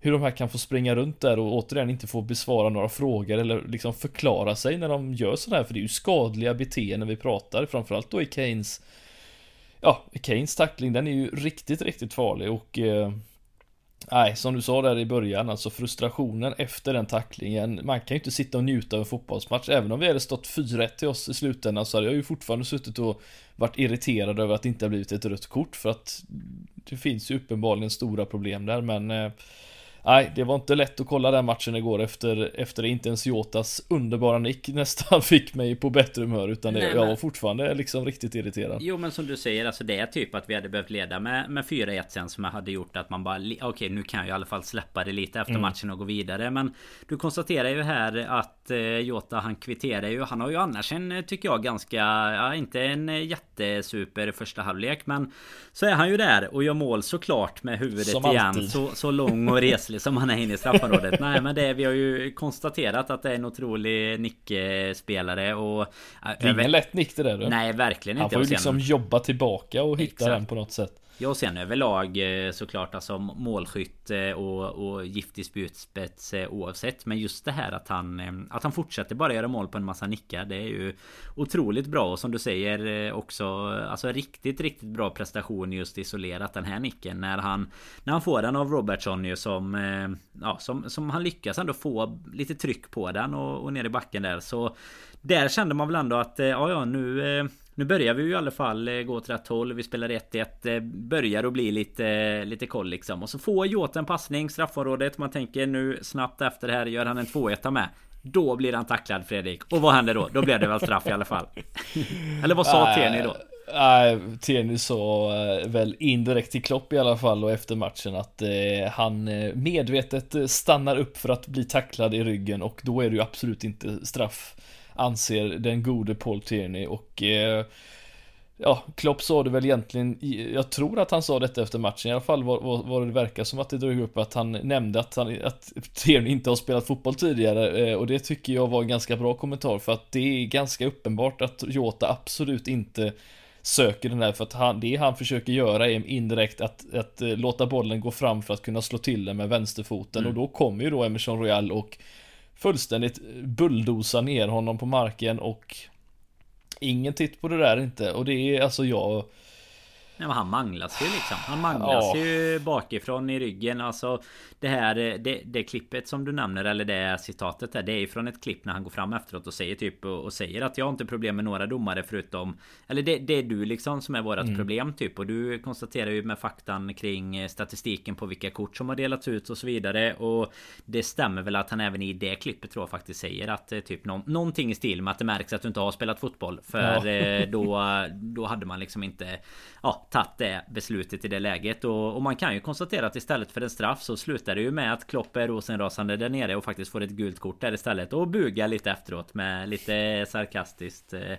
hur de här kan få springa runt där och återigen inte få besvara några frågor eller liksom förklara sig när de gör sådär för det är ju skadliga beteenden vi pratar framförallt då i Keynes Ja, Keynes tackling den är ju riktigt, riktigt farlig och eh, Nej, som du sa där i början, alltså frustrationen efter den tacklingen. Man kan ju inte sitta och njuta av en fotbollsmatch. Även om vi hade stått 4-1 till oss i slutändan så hade jag ju fortfarande suttit och varit irriterad över att det inte har blivit ett rött kort. För att det finns ju uppenbarligen stora problem där, men eh, Nej, det var inte lätt att kolla den matchen igår efter, efter inte ens Jotas underbara nick nästan fick mig på bättre humör utan det, Nej, jag var fortfarande liksom riktigt irriterad. Jo men som du säger, alltså det är typ att vi hade behövt leda med, med 4-1 sen som hade gjort att man bara Okej okay, nu kan jag i alla fall släppa det lite efter mm. matchen och gå vidare men Du konstaterar ju här att eh, Jota han kvitterar ju Han har ju annars en eh, tycker jag ganska Ja inte en eh, jättesuper första halvlek men Så är han ju där och gör mål såklart med huvudet som igen så, så lång och reslig som han är inne i straffområdet. Nej men det, vi har ju konstaterat att det är en otrolig nickspelare och... Det är ingen lätt nick det där du. Nej verkligen inte. Han får ju liksom jobba tillbaka och hitta Exakt. den på något sätt. Ja och sen överlag eh, såklart alltså målskytt och, och giftig spjutspets eh, oavsett. Men just det här att han eh, Att han fortsätter bara göra mål på en massa nickar. Det är ju Otroligt bra och som du säger också Alltså riktigt riktigt bra prestation just isolerat den här nicken. När han När han får den av Robertson ju som Ja som, som han lyckas ändå få lite tryck på den och, och ner i backen där så Där kände man väl ändå att ja ja nu nu börjar vi ju i alla fall eh, gå åt rätt håll. Vi spelar 1-1. Eh, börjar att bli lite, lite koll liksom. Och så får Jota en passning, straffområdet. Man tänker nu snabbt efter det här gör han en 2-1 med. Då blir han tacklad Fredrik. Och vad händer då? Då blir det väl straff i alla fall. Eller vad sa Teni då? Nej, Teni sa eh, väl indirekt till Klopp i alla fall och efter matchen att eh, han medvetet stannar upp för att bli tacklad i ryggen och då är det ju absolut inte straff anser den gode Paul Tierney och eh, Ja, Klopp sa det väl egentligen, jag tror att han sa detta efter matchen i alla fall var, var, var det verkar som att det drog upp att han nämnde att, han, att Tierney inte har spelat fotboll tidigare eh, och det tycker jag var en ganska bra kommentar för att det är ganska uppenbart att Jota absolut inte söker den här för att han, det han försöker göra är indirekt att, att eh, låta bollen gå fram för att kunna slå till den med vänsterfoten mm. och då kommer ju då Emerson Royal och fullständigt bulldosa ner honom på marken och ingen titt på det där inte. Och det är alltså jag Nej, men han manglas ju liksom. Han manglas ja. ju bakifrån i ryggen. Alltså det här det, det klippet som du nämner eller det citatet där. Det är ju från ett klipp när han går fram efteråt och säger typ och, och säger att jag har inte problem med några domare förutom Eller det, det är du liksom som är vårat mm. problem typ. Och du konstaterar ju med faktan kring statistiken på vilka kort som har delats ut och så vidare. Och det stämmer väl att han även i det klippet tror jag faktiskt säger att eh, typ någon, någonting i stil med att det märks att du inte har spelat fotboll. För ja. Eh, då, då hade man liksom inte ja, tagit det beslutet i det läget. Och, och, man kan ju konstatera att istället för en straff så slutar det ju med att Klopp är rosenrasande där nere och faktiskt får ett gult kort där istället. Och bugar lite efteråt med lite sarkastiskt eh,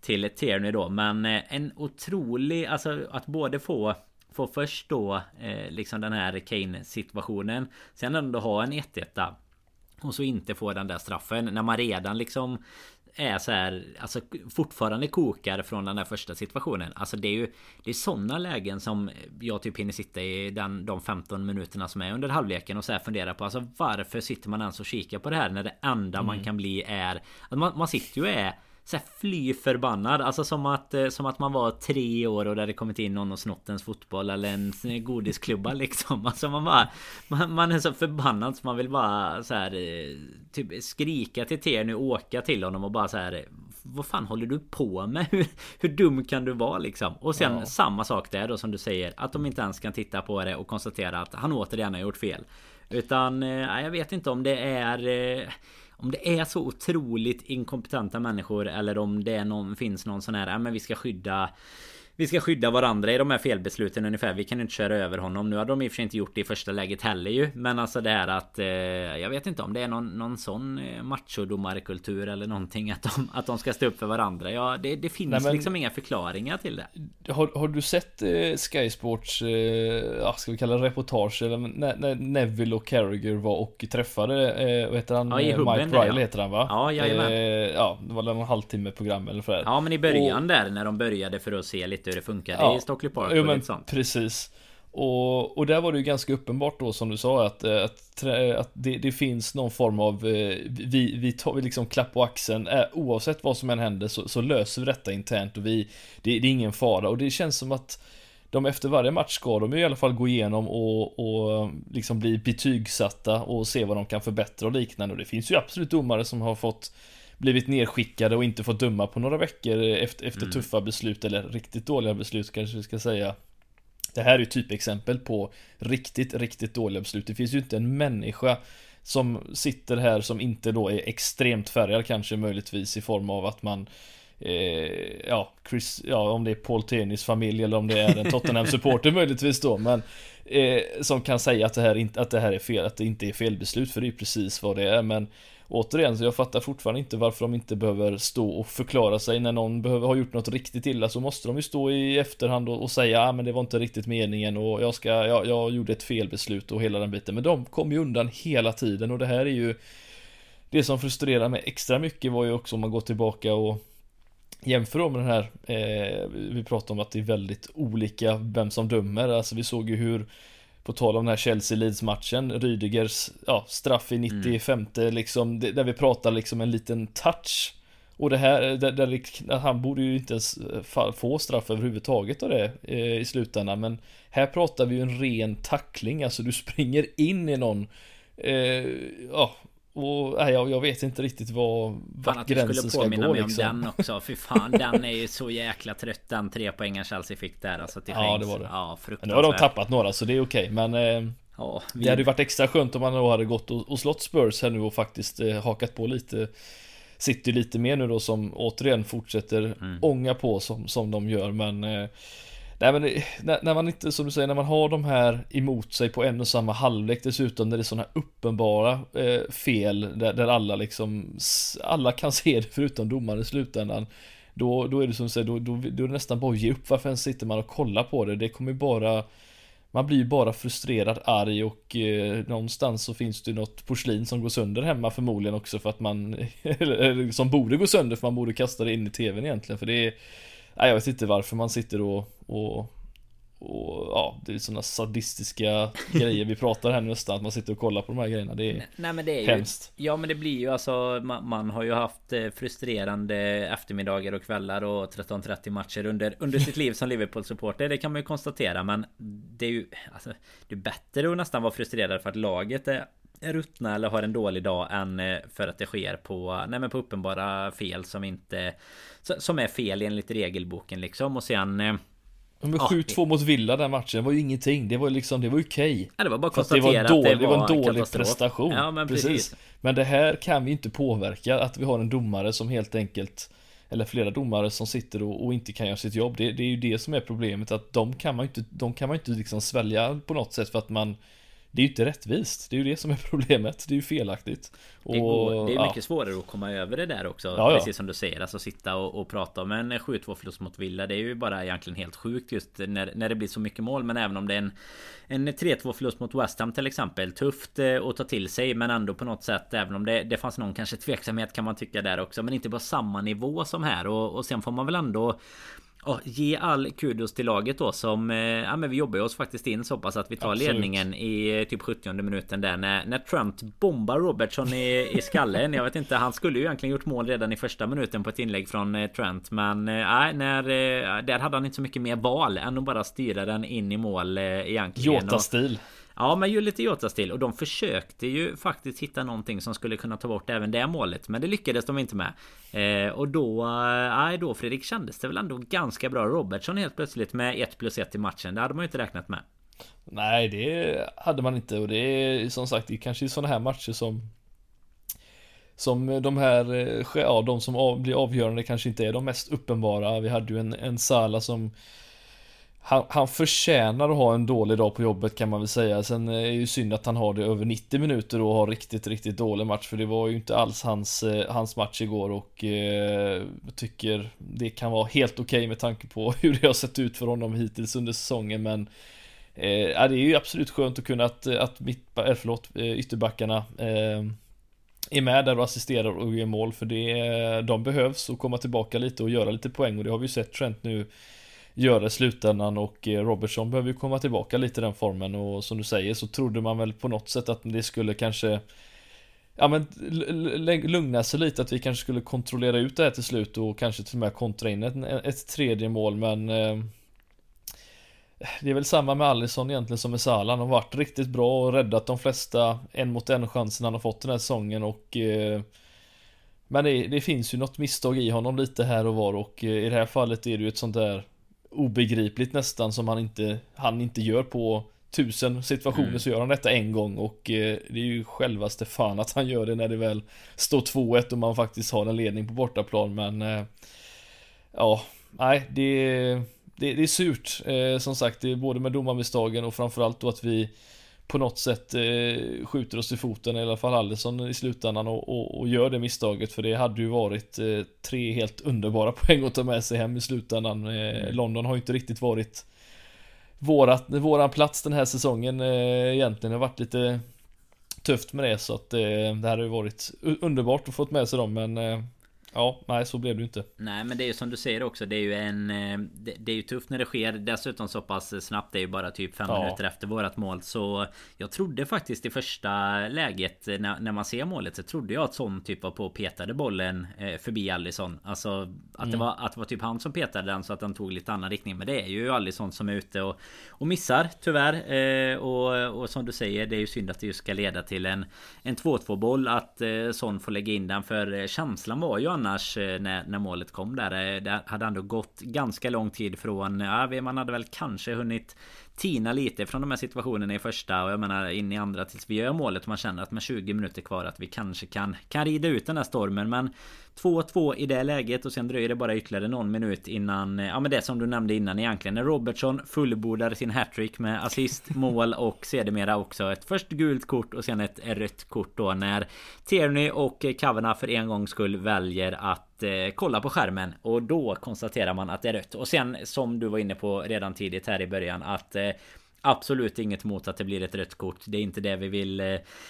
till Tierney då. Men eh, en otrolig, alltså att både få Få först då eh, liksom den här Kane situationen Sen ändå ha en 1-1 och så inte få den där straffen när man redan liksom är så här, alltså fortfarande kokar från den där första situationen. Alltså det är ju Det är sådana lägen som jag typ hinner sitta i den, de 15 minuterna som är under halvleken och så här fundera på alltså varför sitter man ens och kikar på det här när det enda mm. man kan bli är att man, man sitter ju och är så här fly förbannad. Alltså som att, eh, som att man var tre år och det hade kommit in någon och snott ens fotboll eller en godisklubba liksom. Alltså man bara... Man, man är så förbannad så man vill bara så här... Eh, typ skrika till Ter nu åka till honom och bara så här... Vad fan håller du på med? Hur, hur dum kan du vara liksom? Och sen ja. samma sak där då som du säger. Att de inte ens kan titta på det och konstatera att han återigen har gjort fel. Utan eh, jag vet inte om det är eh, om det är så otroligt inkompetenta människor eller om det någon, finns någon sån här, ja men vi ska skydda vi ska skydda varandra i de här felbesluten ungefär. Vi kan inte köra över honom. Nu har de i och för sig inte gjort det i första läget heller ju. Men alltså det här att... Eh, jag vet inte om det är någon, någon sån eh, machodomarkultur eller någonting. Att de, att de ska stå upp för varandra. Ja, det, det finns Nej, men, liksom inga förklaringar till det. Har, har du sett eh, Sky Sports, eh, ska vi kalla det reportage? Eller när, när Neville och Carragher var och träffade, eh, vad heter han? Ja, i hubben, Mike Riley ja. heter han va? Ja, jajamän. Eh, ja, det var en halvtimme program eller för Ja, men i början och, där när de började för att se lite hur det funkar ja, i Stockley Park jo, men. Precis. Och, och där var det ju ganska uppenbart då som du sa att, eh, att, att det, det finns någon form av eh, Vi, vi tar vi liksom klapp på axeln. Eh, Oavsett vad som än händer så, så löser vi detta internt och vi det, det är ingen fara. Och det känns som att de efter varje match ska de i alla fall gå igenom och, och liksom bli betygsatta och se vad de kan förbättra och liknande. Och det finns ju absolut domare som har fått blivit nedskickade och inte fått döma på några veckor efter, efter mm. tuffa beslut eller riktigt dåliga beslut kanske vi ska säga. Det här är ju typexempel på riktigt, riktigt dåliga beslut. Det finns ju inte en människa som sitter här som inte då är extremt färgad kanske möjligtvis i form av att man eh, ja, Chris, ja, om det är Paul Tenis familj eller om det är en Tottenham-supporter möjligtvis då, men eh, som kan säga att det, här inte, att det här är fel, att det inte är felbeslut, för det är precis vad det är, men Återigen, så jag fattar fortfarande inte varför de inte behöver stå och förklara sig när någon behöver ha gjort något riktigt illa så måste de ju stå i efterhand och, och säga ah, men det var inte riktigt meningen och jag ska, jag, jag gjorde ett felbeslut och hela den biten. Men de kom ju undan hela tiden och det här är ju Det som frustrerar mig extra mycket var ju också om man går tillbaka och Jämför då med den här eh, Vi pratar om att det är väldigt olika vem som dömer, alltså vi såg ju hur på tal om den här Chelsea-Leeds-matchen, Rydegers ja, straff i 95 mm. liksom, där vi pratar liksom en liten touch. Och det här, där, där, han borde ju inte ens eh, få straff överhuvudtaget av det eh, i slutändan. Men här pratar vi ju en ren tackling, alltså du springer in i någon eh, ja, och nej, jag, jag vet inte riktigt vad vart gränsen ska gå mig liksom. om den också. Fy fan, den är ju så jäkla trött den tre poängen Chelsea fick där. Alltså till ja, det var det. Ja, fruktansvärt. Nu har de tappat några så det är okej, men eh, ja, vi... Det hade ju varit extra skönt om man då hade gått och, och slått Spurs här nu och faktiskt eh, hakat på lite Sitter lite mer nu då som återigen fortsätter mm. ånga på som, som de gör men eh, Nej men när, när, man inte, som du säger, när man har de här emot sig på en och samma halvlek dessutom, när det är sådana här uppenbara eh, fel, där, där, alla liksom, alla kan se det förutom domaren i slutändan. Då, då är det som du säger, då, då, då är det nästan bara att ge upp, varför ens sitter man och kollar på det? Det kommer bara man blir ju bara frustrerad, arg och eh, någonstans så finns det något porslin som går sönder hemma förmodligen också för att man, eller, som borde gå sönder för man borde kasta det in i tvn egentligen för det är Nej, jag vet inte varför man sitter och, och, och ja, det är sådana sadistiska grejer vi pratar här nästan, att man sitter och kollar på de här grejerna. Det är, Nej, men det är hemskt. Ju, ja, men det blir ju alltså, man, man, har ju haft eh, frustrerande eftermiddagar och kvällar och 13-30 matcher under, under sitt liv som Liverpool-supporter. Det kan man ju konstatera, men det är ju, alltså, det är bättre att nästan vara frustrerad för att laget är ruttna eller har en dålig dag än eh, för att det sker på, nej men på uppenbara fel som inte Som är fel enligt regelboken liksom och sen eh, men 7-2 ja, mot Villa den matchen var ju ingenting. Det var liksom, det var okej. Ja, det var bara att konstatera att det var, dålig, det var en dålig katastrof. prestation. Ja, men precis. precis. Men det här kan vi inte påverka. Att vi har en domare som helt enkelt eller flera domare som sitter och, och inte kan göra sitt jobb. Det, det, är ju det som är problemet. Att de kan man inte, de kan man inte liksom svälja på något sätt för att man det är ju inte rättvist. Det är ju det som är problemet. Det är ju felaktigt. Och, det, går, det är mycket ja. svårare att komma över det där också. Ja, precis som du säger. Alltså sitta och, och prata om en 7-2 förlust mot Villa. Det är ju bara egentligen helt sjukt just när, när det blir så mycket mål. Men även om det är en, en 3-2 förlust mot West Ham till exempel. Tufft eh, att ta till sig. Men ändå på något sätt. Även om det, det fanns någon kanske tveksamhet kan man tycka där också. Men inte på samma nivå som här. Och, och sen får man väl ändå Ja, ge all kudos till laget då som... Eh, ja men vi jobbar oss faktiskt in så pass att vi tar Absolut. ledningen i typ 70 minuten där när, när Trent bombar Robertson i, i skallen. Jag vet inte, han skulle ju egentligen gjort mål redan i första minuten på ett inlägg från eh, Trent. Men nej, när... Där hade han inte så mycket mer val än att bara styra den in i mål egentligen. Jota-stil. Ja men ju lite Jotas till och de försökte ju faktiskt hitta någonting som skulle kunna ta bort även det målet. Men det lyckades de inte med. Eh, Och då, nej eh, då Fredrik kändes det väl ändå ganska bra. Robertson helt plötsligt med 1 plus 1 i matchen. Det hade man ju inte räknat med. Nej det hade man inte. Och det är som sagt det är kanske i sådana här matcher som som de här, eh, ja de som blir avgörande kanske inte är de mest uppenbara. Vi hade ju en, en Sala som han, han förtjänar att ha en dålig dag på jobbet kan man väl säga. Sen är det ju synd att han har det över 90 minuter och har riktigt, riktigt dålig match. För det var ju inte alls hans, eh, hans match igår och eh, tycker det kan vara helt okej okay med tanke på hur det har sett ut för honom hittills under säsongen. Men eh, det är ju absolut skönt att kunna att, att mitt, eh, förlåt, eh, ytterbackarna eh, är med där och assisterar och ger mål. För det, eh, de behövs och komma tillbaka lite och göra lite poäng och det har vi ju sett Trent nu göra i slutändan och eh, Robertson behöver ju komma tillbaka lite i den formen och som du säger så trodde man väl på något sätt att det skulle kanske Ja men lugna sig lite att vi kanske skulle kontrollera ut det här till slut och kanske till och med kontra in ett, ett tredje mål men eh, Det är väl samma med Allison egentligen som med Salah. Han har varit riktigt bra och räddat de flesta en mot en chansen han har fått den här säsongen och eh, Men det, det, finns ju något misstag i honom lite här och var och eh, i det här fallet är det ju ett sånt där obegripligt nästan som han inte, han inte gör på tusen situationer mm. så gör han detta en gång och eh, det är ju självaste fan att han gör det när det väl står 2-1 och man faktiskt har en ledning på bortaplan men eh, ja, nej det, det, det är surt eh, som sagt det är både med domarmisstagen och framförallt då att vi på något sätt eh, skjuter oss i foten, i alla fall Allison i slutändan och, och, och, gör det misstaget för det hade ju varit eh, tre helt underbara poäng att ta med sig hem i slutändan. Eh, mm. London har ju inte riktigt varit vårat, våran plats den här säsongen eh, egentligen. Det har varit lite tufft med det så att eh, det här har ju varit underbart att få med sig dem men eh, Ja, nej så blev det ju inte. Nej men det är ju som du säger också. Det är ju en... Eh, det, det är ju tufft när det sker dessutom så pass snabbt. Det är ju bara typ fem ja. minuter efter vårat mål. Så jag trodde faktiskt i första läget när, när man ser målet så trodde jag att sån typ var på och petade bollen eh, förbi Allison. Alltså att, mm. det var, att det var typ han som petade den så att den tog lite annan riktning. Men det är ju Allison som är ute och, och missar tyvärr. Eh, och, och som du säger det är ju synd att det just ska leda till en, en 2-2 boll. Att eh, Son får lägga in den. För eh, känslan var ju annars eh, när, när målet kom där. Eh, det hade ändå gått ganska lång tid från... Ja, man hade väl kanske hunnit tina lite från de här situationerna i första och jag menar in i andra tills vi gör målet. Man känner att med 20 minuter kvar att vi kanske kan, kan rida ut den här stormen. Men 2-2 i det läget och sen dröjer det bara ytterligare någon minut innan eh, Ja men det som du nämnde innan egentligen. När Robertson fullbordar sin hattrick med assist, mål och sedermera också ett först gult kort och sen ett rött kort då när Tierney och eh, Kavanagh för en gångs skull väljer att eh, kolla på skärmen. Och då konstaterar man att det är rött. Och sen som du var inne på redan tidigt här i början att eh, Absolut inget emot att det blir ett rött kort. Det är inte det vi vill. Eh,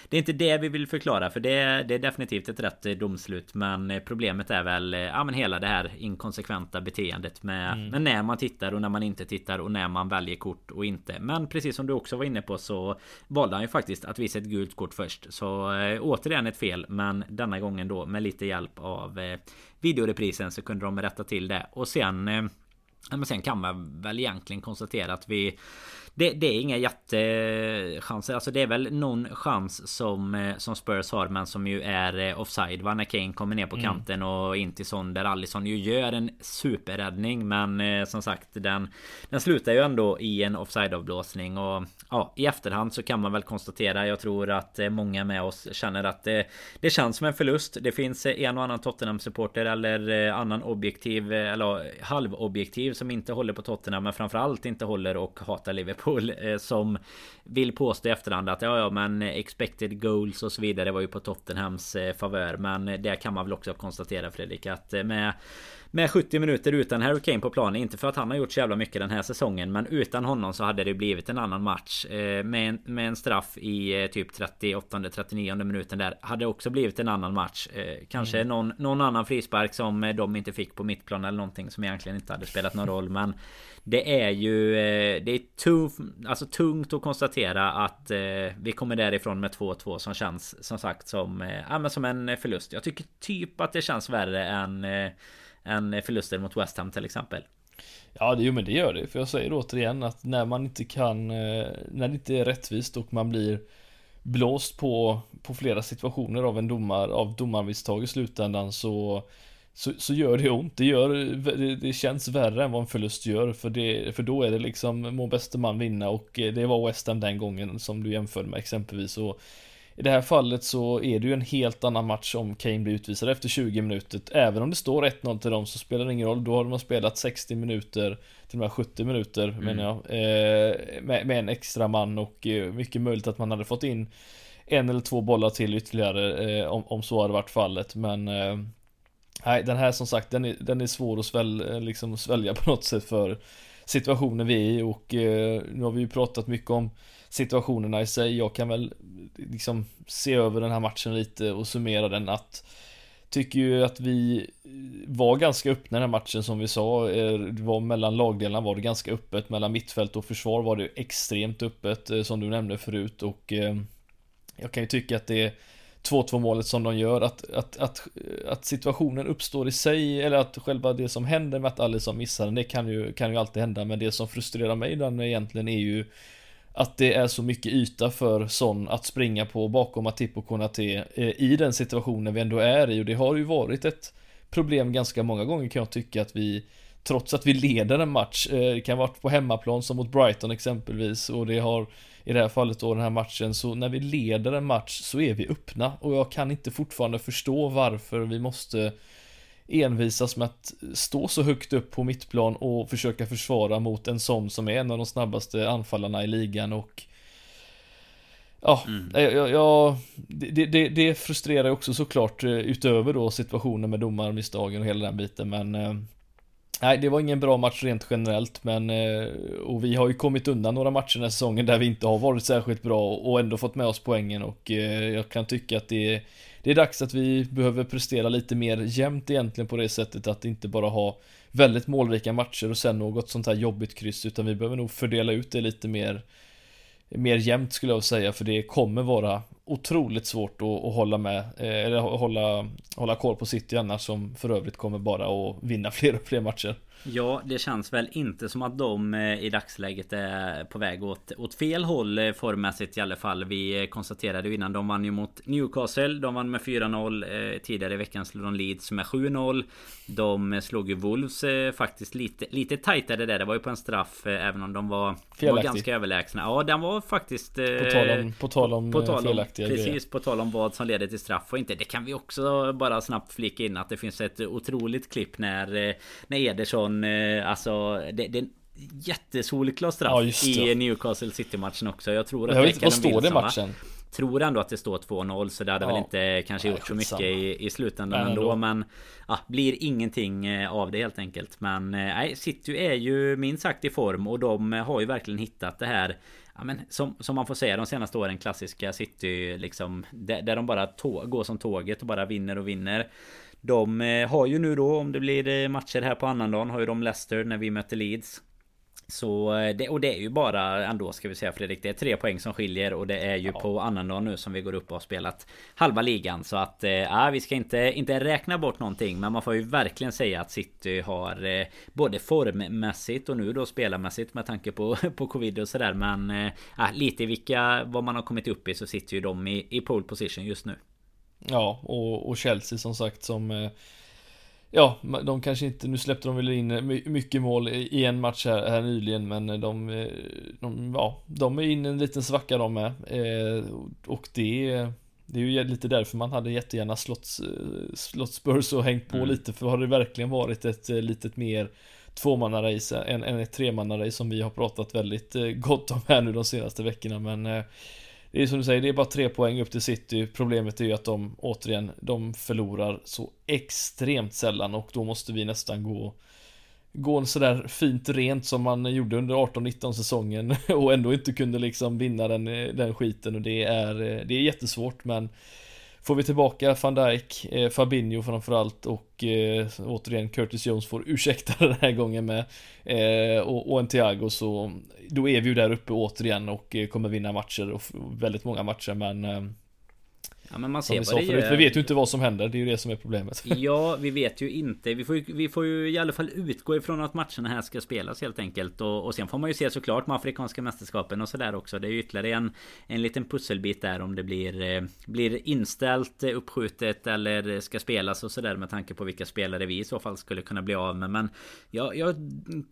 det är inte det vi vill förklara för det, det är definitivt ett rätt eh, domslut. Men eh, problemet är väl ja, men hela det här inkonsekventa beteendet med, mm. med när man tittar och när man inte tittar och när man väljer kort och inte. Men precis som du också var inne på så valde han ju faktiskt att visa ett gult kort först. Så återigen ett fel, men denna gången då med lite hjälp av videoreprisen så kunde de rätta till det och sen äh, men sen kan man väl egentligen konstatera att vi det, det, är inga jättechanser. Alltså det är väl någon chans som, eh, som Spurs har men som ju är eh, offside. Va? När Kane kommer ner på mm. kanten och in till sån där Allison ju gör en superräddning. Men eh, som sagt den, den slutar ju ändå i en offside avblåsning. Och ja, i efterhand så kan man väl konstatera. Jag tror att eh, många med oss känner att det, det känns som en förlust. Det finns eh, en och annan Tottenham supporter eller annan objektiv eller halvobjektiv som inte håller på Tottenham men framförallt inte håller och hatar Liverpool som vill påstå i efterhand att ja, ja, men expected goals och så vidare var ju på Tottenhams favör. Men det kan man väl också konstatera Fredrik att med med 70 minuter utan Harry Kane på planen. Inte för att han har gjort så jävla mycket den här säsongen. Men utan honom så hade det blivit en annan match. Eh, med, en, med en straff i eh, typ 38-39 minuten där. Hade också blivit en annan match. Eh, kanske mm. någon, någon annan frispark som de inte fick på mittplan eller någonting som egentligen inte hade spelat någon roll. Men det är ju det är tungt, alltså tungt att konstatera att vi kommer därifrån med 2-2 som känns som sagt som, ja, men som en förlust. Jag tycker typ att det känns värre än än förluster mot West Ham till exempel. Ja, det, jo, men det gör det. För jag säger återigen att när man inte kan, eh, när det inte är rättvist och man blir blåst på, på flera situationer av en domar, av domarmisstag i slutändan så, så, så gör det ont. Det, gör, det, det, känns värre än vad en förlust gör. För, det, för då är det liksom, må bäste man vinna och eh, det var West Ham den gången som du jämförde med exempelvis. Och i det här fallet så är det ju en helt annan match om Kane blir utvisad efter 20 minuter. Även om det står 1-0 till dem så spelar det ingen roll. Då har de spelat 60 minuter, till och med 70 minuter mm. menar jag. Eh, med, med, en extra man och eh, mycket möjligt att man hade fått in en eller två bollar till ytterligare eh, om, om så hade varit fallet. Men eh, nej, den här som sagt, den är, den är svår att svälja, liksom svälja på något sätt för situationen vi är i och eh, nu har vi ju pratat mycket om situationerna i sig. Jag kan väl liksom se över den här matchen lite och summera den att Tycker ju att vi var ganska öppna den här matchen som vi sa. Eh, det var mellan lagdelarna var det ganska öppet. Mellan mittfält och försvar var det extremt öppet eh, som du nämnde förut och eh, Jag kan ju tycka att det 2-2 målet som de gör, att, att, att, att situationen uppstår i sig, eller att själva det som händer med att Alisson missar den, det kan ju, kan ju alltid hända, men det som frustrerar mig den egentligen är ju att det är så mycket yta för Son att springa på bakom Matip och Konate eh, i den situationen vi ändå är i. Och det har ju varit ett problem ganska många gånger kan jag tycka att vi trots att vi leder en match, eh, det kan vara på hemmaplan som mot Brighton exempelvis och det har i det här fallet då den här matchen, så när vi leder en match så är vi öppna. Och jag kan inte fortfarande förstå varför vi måste envisas med att stå så högt upp på mittplan och försöka försvara mot en sån som är en av de snabbaste anfallarna i ligan och Ja, mm. jag, jag, det, det, det frustrerar också såklart eh, utöver då situationen med domarmisstagen och hela den biten men eh, Nej, det var ingen bra match rent generellt, men eh, och vi har ju kommit undan några matcher den här säsongen där vi inte har varit särskilt bra och ändå fått med oss poängen och jag kan tycka att det är det är dags att vi behöver prestera lite mer jämnt egentligen på det sättet att inte bara ha väldigt målrika matcher och sen något sånt här jobbigt kryss utan vi behöver nog fördela ut det lite mer mer jämnt skulle jag säga för det kommer vara otroligt svårt att, att hålla med eh, eller hålla, hålla koll på City annars som för övrigt kommer bara att vinna fler och fler matcher. Ja, det känns väl inte som att de eh, i dagsläget är på väg åt, åt fel håll eh, formmässigt i alla fall. Vi konstaterade ju innan, de vann ju mot Newcastle. De vann med 4-0. Eh, tidigare i veckan slog de Leeds med 7-0. De slog ju Wolves faktiskt lite, lite tajtare där. Det var ju på en straff även om de var, var ganska överlägsna. Ja, den var faktiskt... På tal om, på tal om, på, på tal om felaktiga Precis, grejer. på tal om vad som leder till straff och inte. Det kan vi också bara snabbt flika in att det finns ett otroligt klipp när, när Ederson från, eh, alltså det, det jättesolklar straff ja, i Newcastle City-matchen också. Jag tror att jag vet inte, vad står det i matchen? Tror ändå att det står 2-0 så det hade ja. väl inte kanske gjort så mycket i, i slutändan Nej, ändå. Men ja, blir ingenting eh, av det helt enkelt. Men eh, nej, City är ju minst sagt i form och de har ju verkligen hittat det här Ja, men som, som man får säga de senaste åren klassiska City liksom där, där de bara tåg, går som tåget och bara vinner och vinner de eh, har ju nu då om det blir eh, matcher här på annandagen har ju de Leicester när vi möter Leeds. Så eh, det, och det är ju bara ändå ska vi säga Fredrik Det är tre poäng som skiljer och det är ju ja. på annandagen nu som vi går upp och har spelat Halva ligan så att ja, vi ska inte, inte räkna bort någonting Men man får ju verkligen säga att City har Både formmässigt och nu då spelarmässigt med tanke på, på covid och sådär Men ja, lite vilka vad man har kommit upp i så sitter ju de i, i pole position just nu Ja, och, och Chelsea som sagt som eh, Ja, de kanske inte, nu släppte de väl in mycket mål i en match här, här nyligen men de, eh, de, ja, de är inne i en liten svacka de med. Eh, och det, det är ju lite därför man hade jättegärna slått, slått Spurs och hängt på mm. lite för har det verkligen varit ett litet mer tvåmannarace än, än ett tremannarace som vi har pratat väldigt eh, gott om här nu de senaste veckorna men eh, det är som du säger, det är bara tre poäng upp till City. Problemet är ju att de återigen, de förlorar så extremt sällan och då måste vi nästan gå gå en sådär fint rent som man gjorde under 18-19 säsongen och ändå inte kunde liksom vinna den, eh, den skiten och det är, eh, det är jättesvårt men Får vi tillbaka van Dijk, eh, Fabinho framförallt och eh, återigen Curtis Jones får ursäkta den här gången med eh, och, och en Thiago. Så då är vi ju där uppe återigen och eh, kommer vinna matcher och väldigt många matcher men eh, Ja men man ser vad det förut, Vi vet ju inte vad som händer, det är ju det som är problemet. Ja, vi vet ju inte. Vi får ju, vi får ju i alla fall utgå ifrån att matcherna här ska spelas helt enkelt. Och, och sen får man ju se såklart med Afrikanska mästerskapen och sådär också. Det är ju ytterligare en, en liten pusselbit där om det blir, eh, blir inställt, eh, uppskjutet eller ska spelas och sådär med tanke på vilka spelare vi i så fall skulle kunna bli av med. Men jag, jag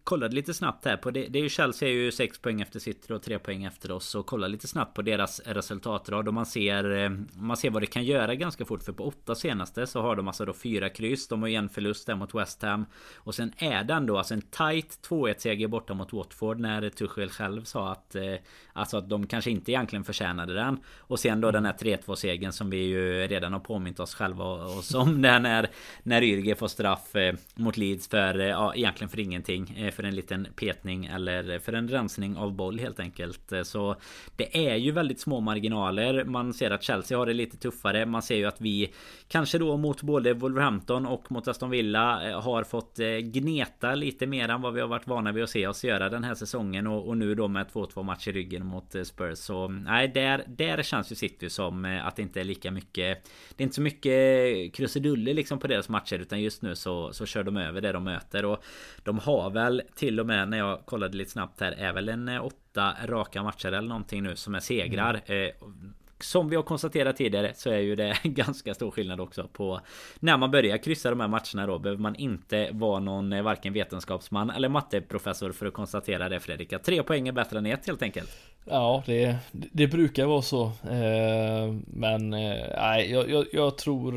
kollade lite snabbt här på det. Det är ju Chelsea är ju 6 poäng efter City och 3 poäng efter oss. Och kolla lite snabbt på deras resultatrad och man ser, eh, man ser se vad det kan göra ganska fort. För på åtta senaste så har de alltså då fyra kryss. De har en förlust där mot West Ham. Och sen är den då alltså en tight 2-1 seger borta mot Watford. När Tuchel själv sa att eh, Alltså att de kanske inte egentligen förtjänade den. Och sen då den här 3-2 segern som vi ju redan har påmint oss själva oss om. den är när Yrge får straff eh, mot Leeds för eh, ja, egentligen för ingenting. Eh, för en liten petning eller för en rensning av boll helt enkelt. Så det är ju väldigt små marginaler. Man ser att Chelsea har det lite tuffare. Man ser ju att vi kanske då mot både Wolverhampton och mot Aston Villa har fått gneta lite mer än vad vi har varit vana vid att se oss göra den här säsongen. Och, och nu då med 2-2 matcher i ryggen mot eh, Spurs. Så nej, där, där känns ju City som eh, att det inte är lika mycket. Det är inte så mycket krusiduller liksom på deras matcher utan just nu så, så kör de över det de möter. Och de har väl till och med när jag kollade lite snabbt här är väl en eh, åtta raka matcher eller någonting nu som är segrar. Mm som vi har konstaterat tidigare så är ju det ganska stor skillnad också på när man börjar kryssa de här matcherna då behöver man inte vara någon eh, varken vetenskapsman eller matteprofessor för att konstatera det Fredrik. Att tre poäng är bättre än ett helt enkelt. Ja, det, det brukar vara så. Eh, men eh, nej, jag, jag, jag tror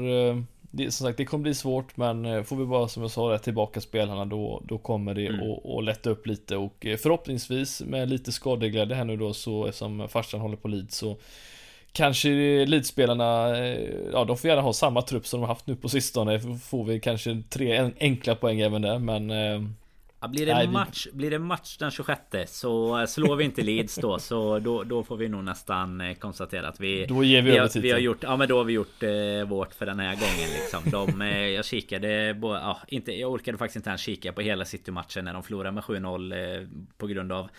det, som sagt, det kommer bli svårt men får vi bara som jag sa tillbaka spelarna då, då kommer det mm. att, att lätta upp lite och förhoppningsvis med lite skadeglädje här nu då så som farsan håller på lid så Kanske Elitspelarna, eh, ja de får gärna ha samma trupp som de haft nu på sistone. Får vi kanske tre enkla poäng även där men eh, Ja, blir, det Nej, match, vi... blir det match den 26 så slår vi inte Leeds då så då, då får vi nog nästan eh, konstatera att vi Då ger vi, vi, har, vi har gjort Ja men då har vi gjort eh, vårt för den här gången liksom. De, eh, Jag kikade bo, ja, inte, Jag orkade faktiskt inte ens kika på hela City-matchen när de förlorade med 7-0 eh, På grund av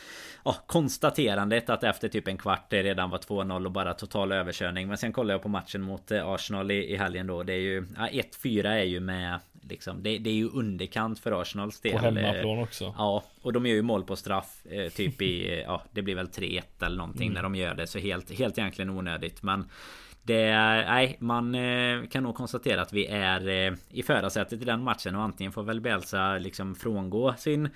ja, Konstaterandet att efter typ en kvart det redan var 2-0 och bara total överkörning. Men sen kollade jag på matchen mot eh, Arsenal i, i helgen då. Det är ju ja, 1-4 är ju med Liksom. Det, det, är ju underkant för Arsenals del. På hemmaplan också. Ja, och de gör ju mål på straff. Eh, typ i, ja, det blir väl 3-1 eller någonting mm. när de gör det. Så helt, helt egentligen onödigt. Men det är, nej, man eh, kan nog konstatera att vi är eh, i förarsätet i den matchen och antingen får väl Bielsa liksom frångå sin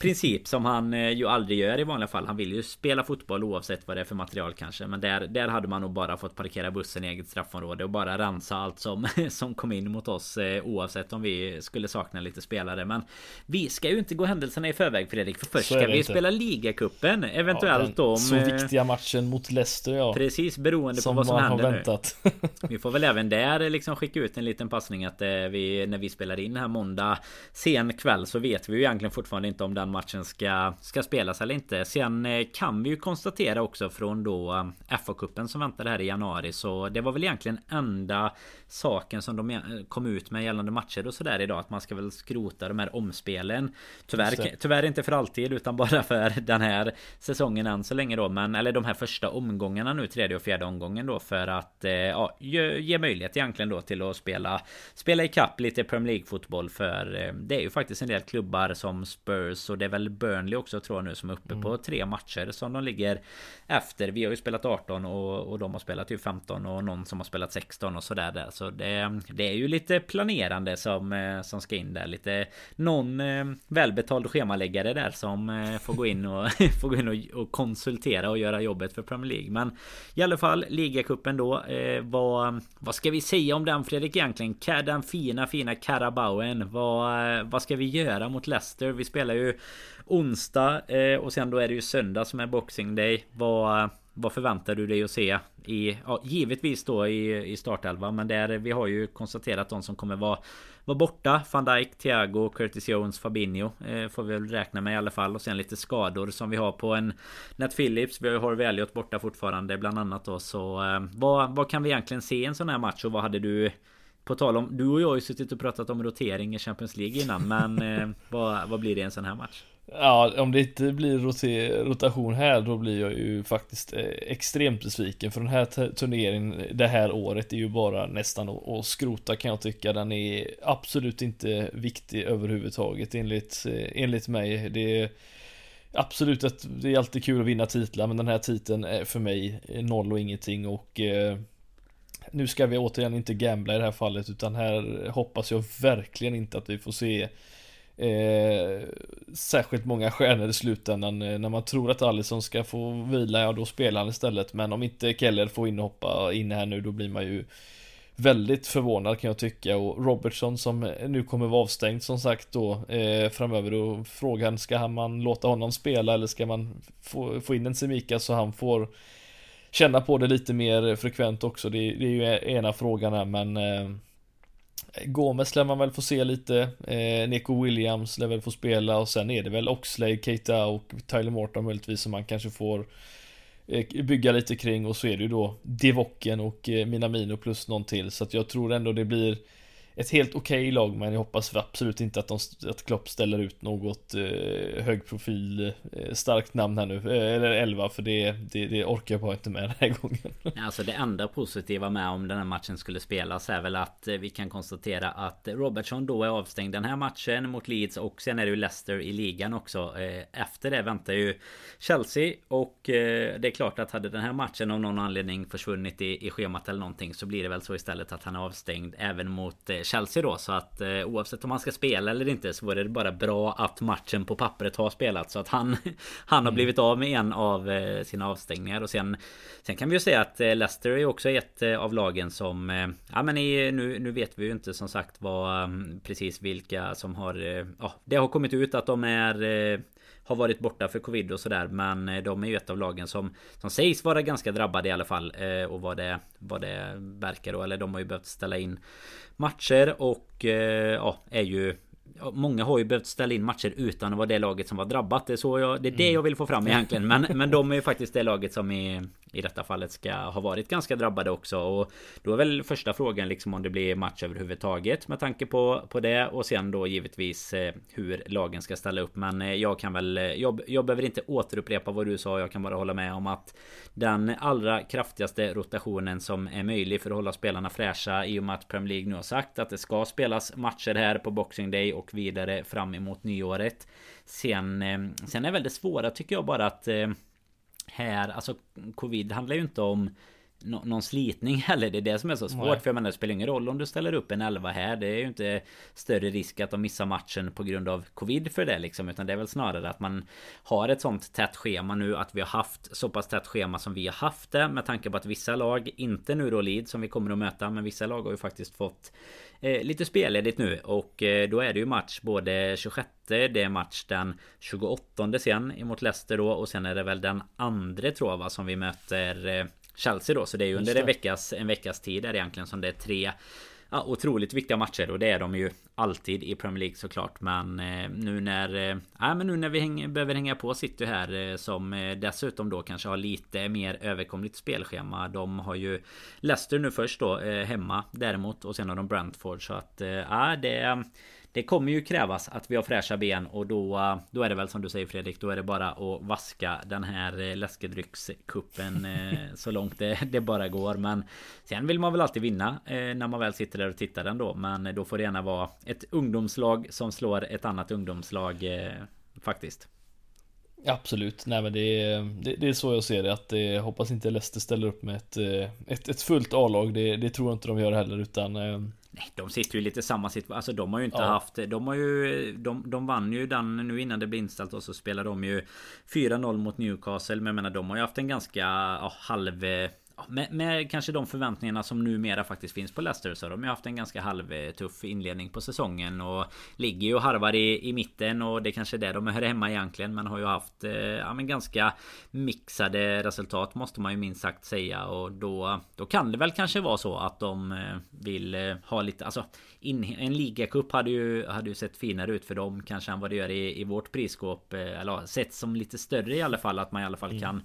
princip som han eh, ju aldrig gör i vanliga fall. Han vill ju spela fotboll oavsett vad det är för material kanske. Men där, där hade man nog bara fått parkera bussen i eget straffområde och bara rensa allt som, som kom in mot oss oavsett om vi skulle sakna lite spelare. Men vi ska ju inte gå händelserna i förväg Fredrik. För först ska vi inte. spela ligacupen. Eventuellt ja, då. Så viktiga matchen mot Leicester ja. Precis beroende som på vad som händer väntat nu. vi får väl även där liksom skicka ut en liten passning att eh, vi när vi spelar in här måndag sen kväll så vet vi ju egentligen fortfarande inte om den matchen ska, ska spelas eller inte. Sen eh, kan vi ju konstatera också från då eh, FA-cupen som väntar här i januari. Så det var väl egentligen enda saken som de eh, kom ut med gällande matcher och sådär idag. Att man ska väl skrota de här omspelen. Tyvärr, tyvärr inte för alltid utan bara för den här säsongen än så länge då. Men eller de här första omgångarna nu, tredje och fjärde omgången då. För att ja, ge, ge möjlighet egentligen då till att spela Spela ikapp lite Premier League fotboll. För det är ju faktiskt en del klubbar som Spurs och det är väl Burnley också tror jag nu som är uppe mm. på tre matcher som de ligger efter. Vi har ju spelat 18 och, och de har spelat ju 15 och någon som har spelat 16 och sådär där. Så det, det är ju lite planerande som, eh, som ska in där. Lite någon eh, välbetald schemaläggare där som eh, får gå in och får gå in och, och konsultera och göra jobbet för Premier League. Men i alla fall ligacupen då Eh, vad, vad ska vi säga om den Fredrik egentligen? Den fina fina Karabauen. Vad, vad ska vi göra mot Leicester? Vi spelar ju onsdag eh, och sen då är det ju söndag som är Boxing Day. Vad, vad förväntar du dig att se? I, ja, givetvis då i, i startelva men där vi har ju konstaterat de som kommer vara var borta. Van Dijk, Thiago, Curtis Jones, Fabinho eh, får vi väl räkna med i alla fall. Och sen lite skador som vi har på en Nat Phillips. Vi har Harvey Elliot borta fortfarande bland annat då. Så eh, vad, vad kan vi egentligen se i en sån här match och vad hade du på tal om, du och jag har ju suttit och pratat om rotering i Champions League innan Men eh, vad, vad blir det i en sån här match? Ja, om det inte blir rotation här då blir jag ju faktiskt eh, extremt besviken för den här turneringen det här året är ju bara nästan att skrota kan jag tycka. Den är absolut inte viktig överhuvudtaget enligt, eh, enligt mig. Det är absolut att det är alltid kul att vinna titlar men den här titeln är för mig eh, noll och ingenting och eh, nu ska vi återigen inte gambla i det här fallet utan här hoppas jag verkligen inte att vi får se eh, särskilt många stjärnor i slutändan. Eh, när man tror att Alisson ska få vila, ja då spelar han istället. Men om inte Keller får inhoppa in här nu, då blir man ju väldigt förvånad kan jag tycka och Robertson som nu kommer vara avstängd som sagt då eh, framöver och frågan ska man låta honom spela eller ska man få, få in en Semika så han får känna på det lite mer frekvent också det, det är ju ena frågan här men eh, Gomes lär man väl få se lite. Eh, Nico Williams lär väl få spela och sen är det väl Oxlade, Keita och Tyler Morton möjligtvis som man kanske får eh, bygga lite kring och så är det ju då Divocken och eh, Minamino plus någon till så att jag tror ändå det blir ett helt okej okay lag men jag hoppas absolut inte att, de, att Klopp ställer ut något eh, högprofil eh, starkt namn här nu eh, Eller 11 för det, det, det, orkar jag bara inte med den här gången. Alltså det enda positiva med om den här matchen skulle spelas är väl att eh, vi kan konstatera att Robertson då är avstängd den här matchen mot Leeds och sen är det ju Leicester i ligan också. Eh, Efter det väntar ju Chelsea och eh, det är klart att hade den här matchen av någon anledning försvunnit i, i schemat eller någonting så blir det väl så istället att han är avstängd även mot eh, Chelsea då så att eh, oavsett om han ska spela eller inte så var det bara bra att matchen på pappret har spelat så att han Han har mm. blivit av med en av eh, sina avstängningar och sen Sen kan vi ju säga att eh, Leicester är också ett eh, av lagen som eh, Ja men i, nu, nu vet vi ju inte som sagt vad mm, Precis vilka som har Ja det har kommit ut att de är har varit borta för covid och sådär Men eh, de är ju ett av lagen som Som sägs vara ganska drabbade i alla fall eh, Och vad det Vad det verkar då. Eller de har ju behövt ställa in Matcher och eh, ja är ju Många har ju behövt ställa in matcher utan att vara det laget som var drabbat. Det är, så jag, det, är det mm. jag vill få fram egentligen. Men, men de är ju faktiskt det laget som i, i detta fallet ska ha varit ganska drabbade också. Och då är väl första frågan liksom om det blir match överhuvudtaget med tanke på, på det. Och sen då givetvis eh, hur lagen ska ställa upp. Men eh, jag kan väl... Eh, jag, jag behöver inte återupprepa vad du sa. Jag kan bara hålla med om att den allra kraftigaste rotationen som är möjlig för att hålla spelarna fräscha i och med att Premier League nu har sagt att det ska spelas matcher här på Boxing Day och vidare fram emot nyåret. Sen, eh, sen är väl det svåra tycker jag bara att eh, här, alltså covid handlar ju inte om någon slitning heller. Det är det som är så svårt. Nej. För jag menar, det spelar ingen roll om du ställer upp en elva här. Det är ju inte större risk att de missar matchen på grund av covid för det liksom. Utan det är väl snarare att man har ett sånt tätt schema nu. Att vi har haft så pass tätt schema som vi har haft det. Med tanke på att vissa lag, inte nu då Leeds som vi kommer att möta. Men vissa lag har ju faktiskt fått eh, lite spelledigt nu. Och eh, då är det ju match både 26 det är match den 28 sen emot Leicester då. Och sen är det väl den andra tror jag va, som vi möter eh, Chelsea då. Så det är ju under en veckas, en veckas tid är egentligen som det är tre ja, otroligt viktiga matcher och det är de ju alltid i Premier League såklart. Men eh, nu när eh, ja, men nu när vi häng, behöver hänga på City här eh, som eh, dessutom då kanske har lite mer överkomligt spelschema. De har ju Leicester nu först då eh, hemma däremot och sen har de Brentford så att eh, ja, det det kommer ju krävas att vi har fräscha ben och då Då är det väl som du säger Fredrik Då är det bara att vaska den här eh, läskedryckskuppen eh, Så långt det, det, bara går. Men Sen vill man väl alltid vinna eh, När man väl sitter där och tittar ändå. Men då får det gärna vara Ett ungdomslag som slår ett annat ungdomslag Faktiskt. Absolut, nej men det är, det, det, är så jag ser det att det, hoppas inte Leicester ställer upp med ett, ett, ett fullt A-lag. Det, det, tror jag inte de gör heller utan Nej, de sitter ju lite samma situation. Alltså de har ju inte ja. haft... De har ju... De, de vann ju den nu innan det blev inställt och så spelar de ju 4-0 mot Newcastle. Men jag menar de har ju haft en ganska ja, halv... med, med, kanske de förväntningarna som numera faktiskt finns på Leicester så de har haft en ganska halvtuff inledning på säsongen och ligger ju och harvar i, i mitten och det är kanske är där de hör hemma egentligen men har ju haft eh, ja, men ganska mixade resultat måste man ju minst sagt säga och då då kan det väl kanske vara så att de eh, vill eh, ha lite alltså in, en ligacup hade ju hade ju sett finare ut för dem kanske än vad det gör i, i vårt prisskåp eller sett som lite större i alla fall att man i alla fall mm. kan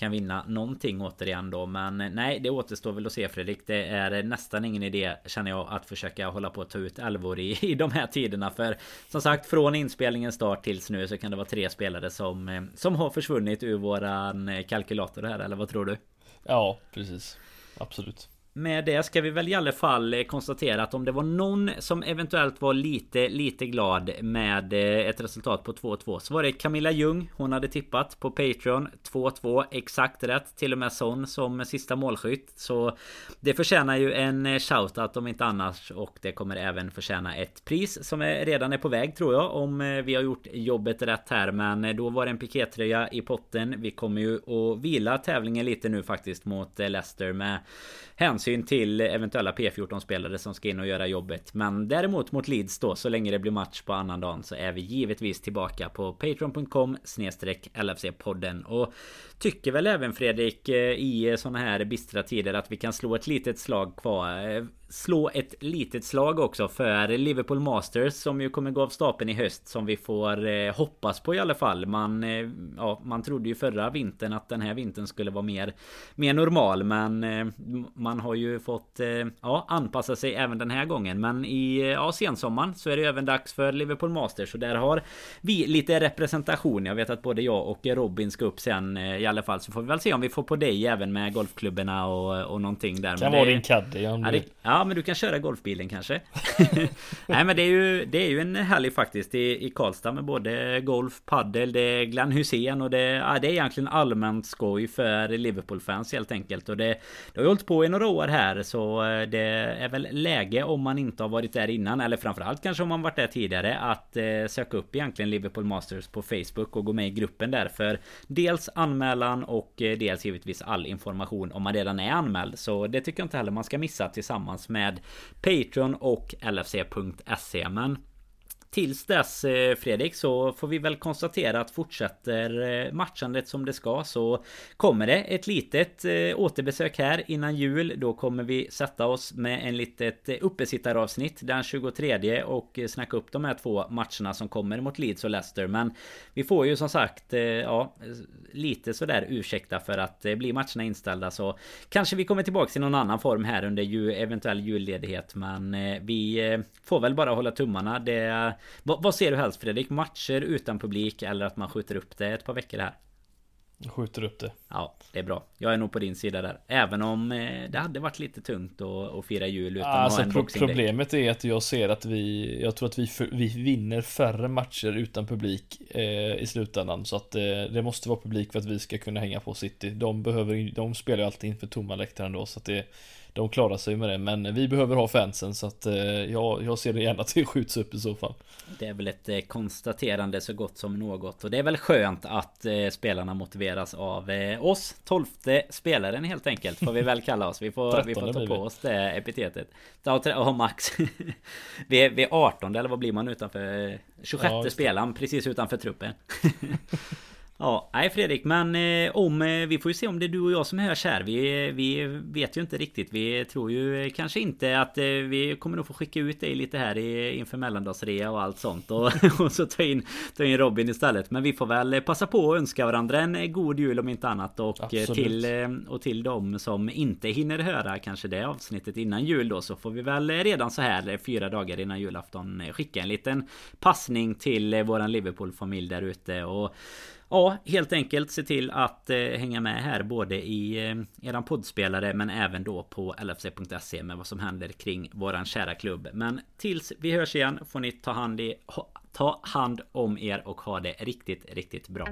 kan vinna någonting återigen då men eh, nej det återstår väl att se Fredrik. Det är eh, nästan ingen idé känner jag att försöka hålla på att ta ut älvor i, i de här tiderna. För som sagt från inspelningens start tills nu så kan det vara tre spelare som eh, som har försvunnit ur våran kalkylator här eller vad tror du? Ja precis. Absolut med det ska vi väl i alla fall eh, konstatera att om det var någon som eventuellt var lite lite glad med eh, ett resultat på 2-2 så var det Camilla Ljung. Hon hade tippat på Patreon 2-2 exakt rätt. Till och med sån som sista målskytt. Så det förtjänar ju en eh, shoutout om inte annars och det kommer även förtjäna ett pris som är, redan är på väg tror jag om vi har gjort jobbet rätt här. Men då var det en pikétröja i potten. Vi kommer ju att vila tävlingen lite nu faktiskt mot Leicester med hänsyn till eventuella P14-spelare som ska in och göra jobbet. Men däremot mot Leeds då, så länge det blir match på annan dagen så är vi givetvis tillbaka på patreon.com snedstreck LFC-podden. Och tycker väl även Fredrik eh, i eh, sådana här bistra tider att vi kan slå ett litet slag kvar eh, slå ett litet slag också för Liverpool Masters som ju kommer gå av stapeln i höst som vi får hoppas på i alla fall. Man, ja, man trodde ju förra vintern att den här vintern skulle vara mer, mer normal men man har ju fått ja, anpassa sig även den här gången. Men i ja, sensommaren så är det även dags för Liverpool Masters och där har vi lite representation. Jag vet att både jag och Robin ska upp sen eh, alla fall så får vi väl se om vi får på dig även med golfklubborna och, och någonting där. Kan vara din caddy om ja, ja, Ja men du kan köra golfbilen kanske. Nej men det är ju Det är ju en helg faktiskt i, i Karlstad med både golf, paddel, det är Glenn Hussein och det, ja, det är egentligen allmänt skoj för Liverpool-fans helt enkelt. Och det Det har ju hållit på i några år här så eh, det är väl läge om man inte har varit där innan eller framförallt kanske om man varit där tidigare att eh, söka upp egentligen Liverpool Masters på Facebook och gå med i gruppen där. För dels anmälan och eh, dels givetvis all information om man redan är anmäld. Så det tycker jag inte heller man ska missa tillsammans med Patreon och LFC.se men Tills dess eh, Fredrik så får vi väl konstatera att fortsätter eh, matchandet som det ska så kommer det ett litet eh, återbesök här innan jul. Då kommer vi sätta oss med en litet uppesittaravsnitt den 23 och snacka upp de här två matcherna som kommer mot Leeds och Leicester. Men vi får ju som sagt ja, lite sådär ursäkta för att blir matcherna inställda så kanske vi kommer tillbaka i någon annan form här under ju, eventuell julledighet. Men vi får väl bara hålla tummarna. Det vad, vad ser du helst Fredrik? Matcher utan publik eller att man skjuter upp det ett par veckor här? Skjuter upp det. Ja, det är bra. Jag är nog på din sida där. Även om eh, det hade varit lite tungt att, att fira jul utan alltså, att ha en pro Problemet är att jag ser att vi, jag tror att vi, för, vi vinner färre matcher utan publik eh, i slutändan. Så att eh, det måste vara publik för att vi ska kunna hänga på City. De behöver, de spelar ju alltid inför tomma läktare ändå så att det de klarar sig med det. Men vi behöver ha fansen så att eh, jag, jag ser det gärna att det skjuts upp i så fall. Det är väl ett eh, konstaterande så gott som något. Och det är väl skönt att eh, spelarna motiveras av oss. Tolfte spelaren helt enkelt får vi väl kalla oss. Vi får, vi får ta på oss det epitetet. Ja, max. vi, är, vi är 18 eller vad blir man utanför? 26 ja, spelaren precis utanför truppen. Ja, nej Fredrik, men eh, om eh, vi får ju se om det är du och jag som hörs här. Vi, vi vet ju inte riktigt. Vi tror ju kanske inte att eh, vi kommer nog få skicka ut dig lite här i, inför mellandagsrea och allt sånt och, och så ta in, ta in Robin istället. Men vi får väl passa på att önska varandra en god jul om inte annat och eh, till eh, och till de som inte hinner höra kanske det avsnittet innan jul då så får vi väl redan så här fyra dagar innan julafton skicka en liten passning till våran Liverpool familj där ute och Ja, helt enkelt se till att eh, hänga med här både i eh, eran poddspelare men även då på lfc.se med vad som händer kring våran kära klubb. Men tills vi hörs igen får ni ta hand, i, ta hand om er och ha det riktigt, riktigt bra.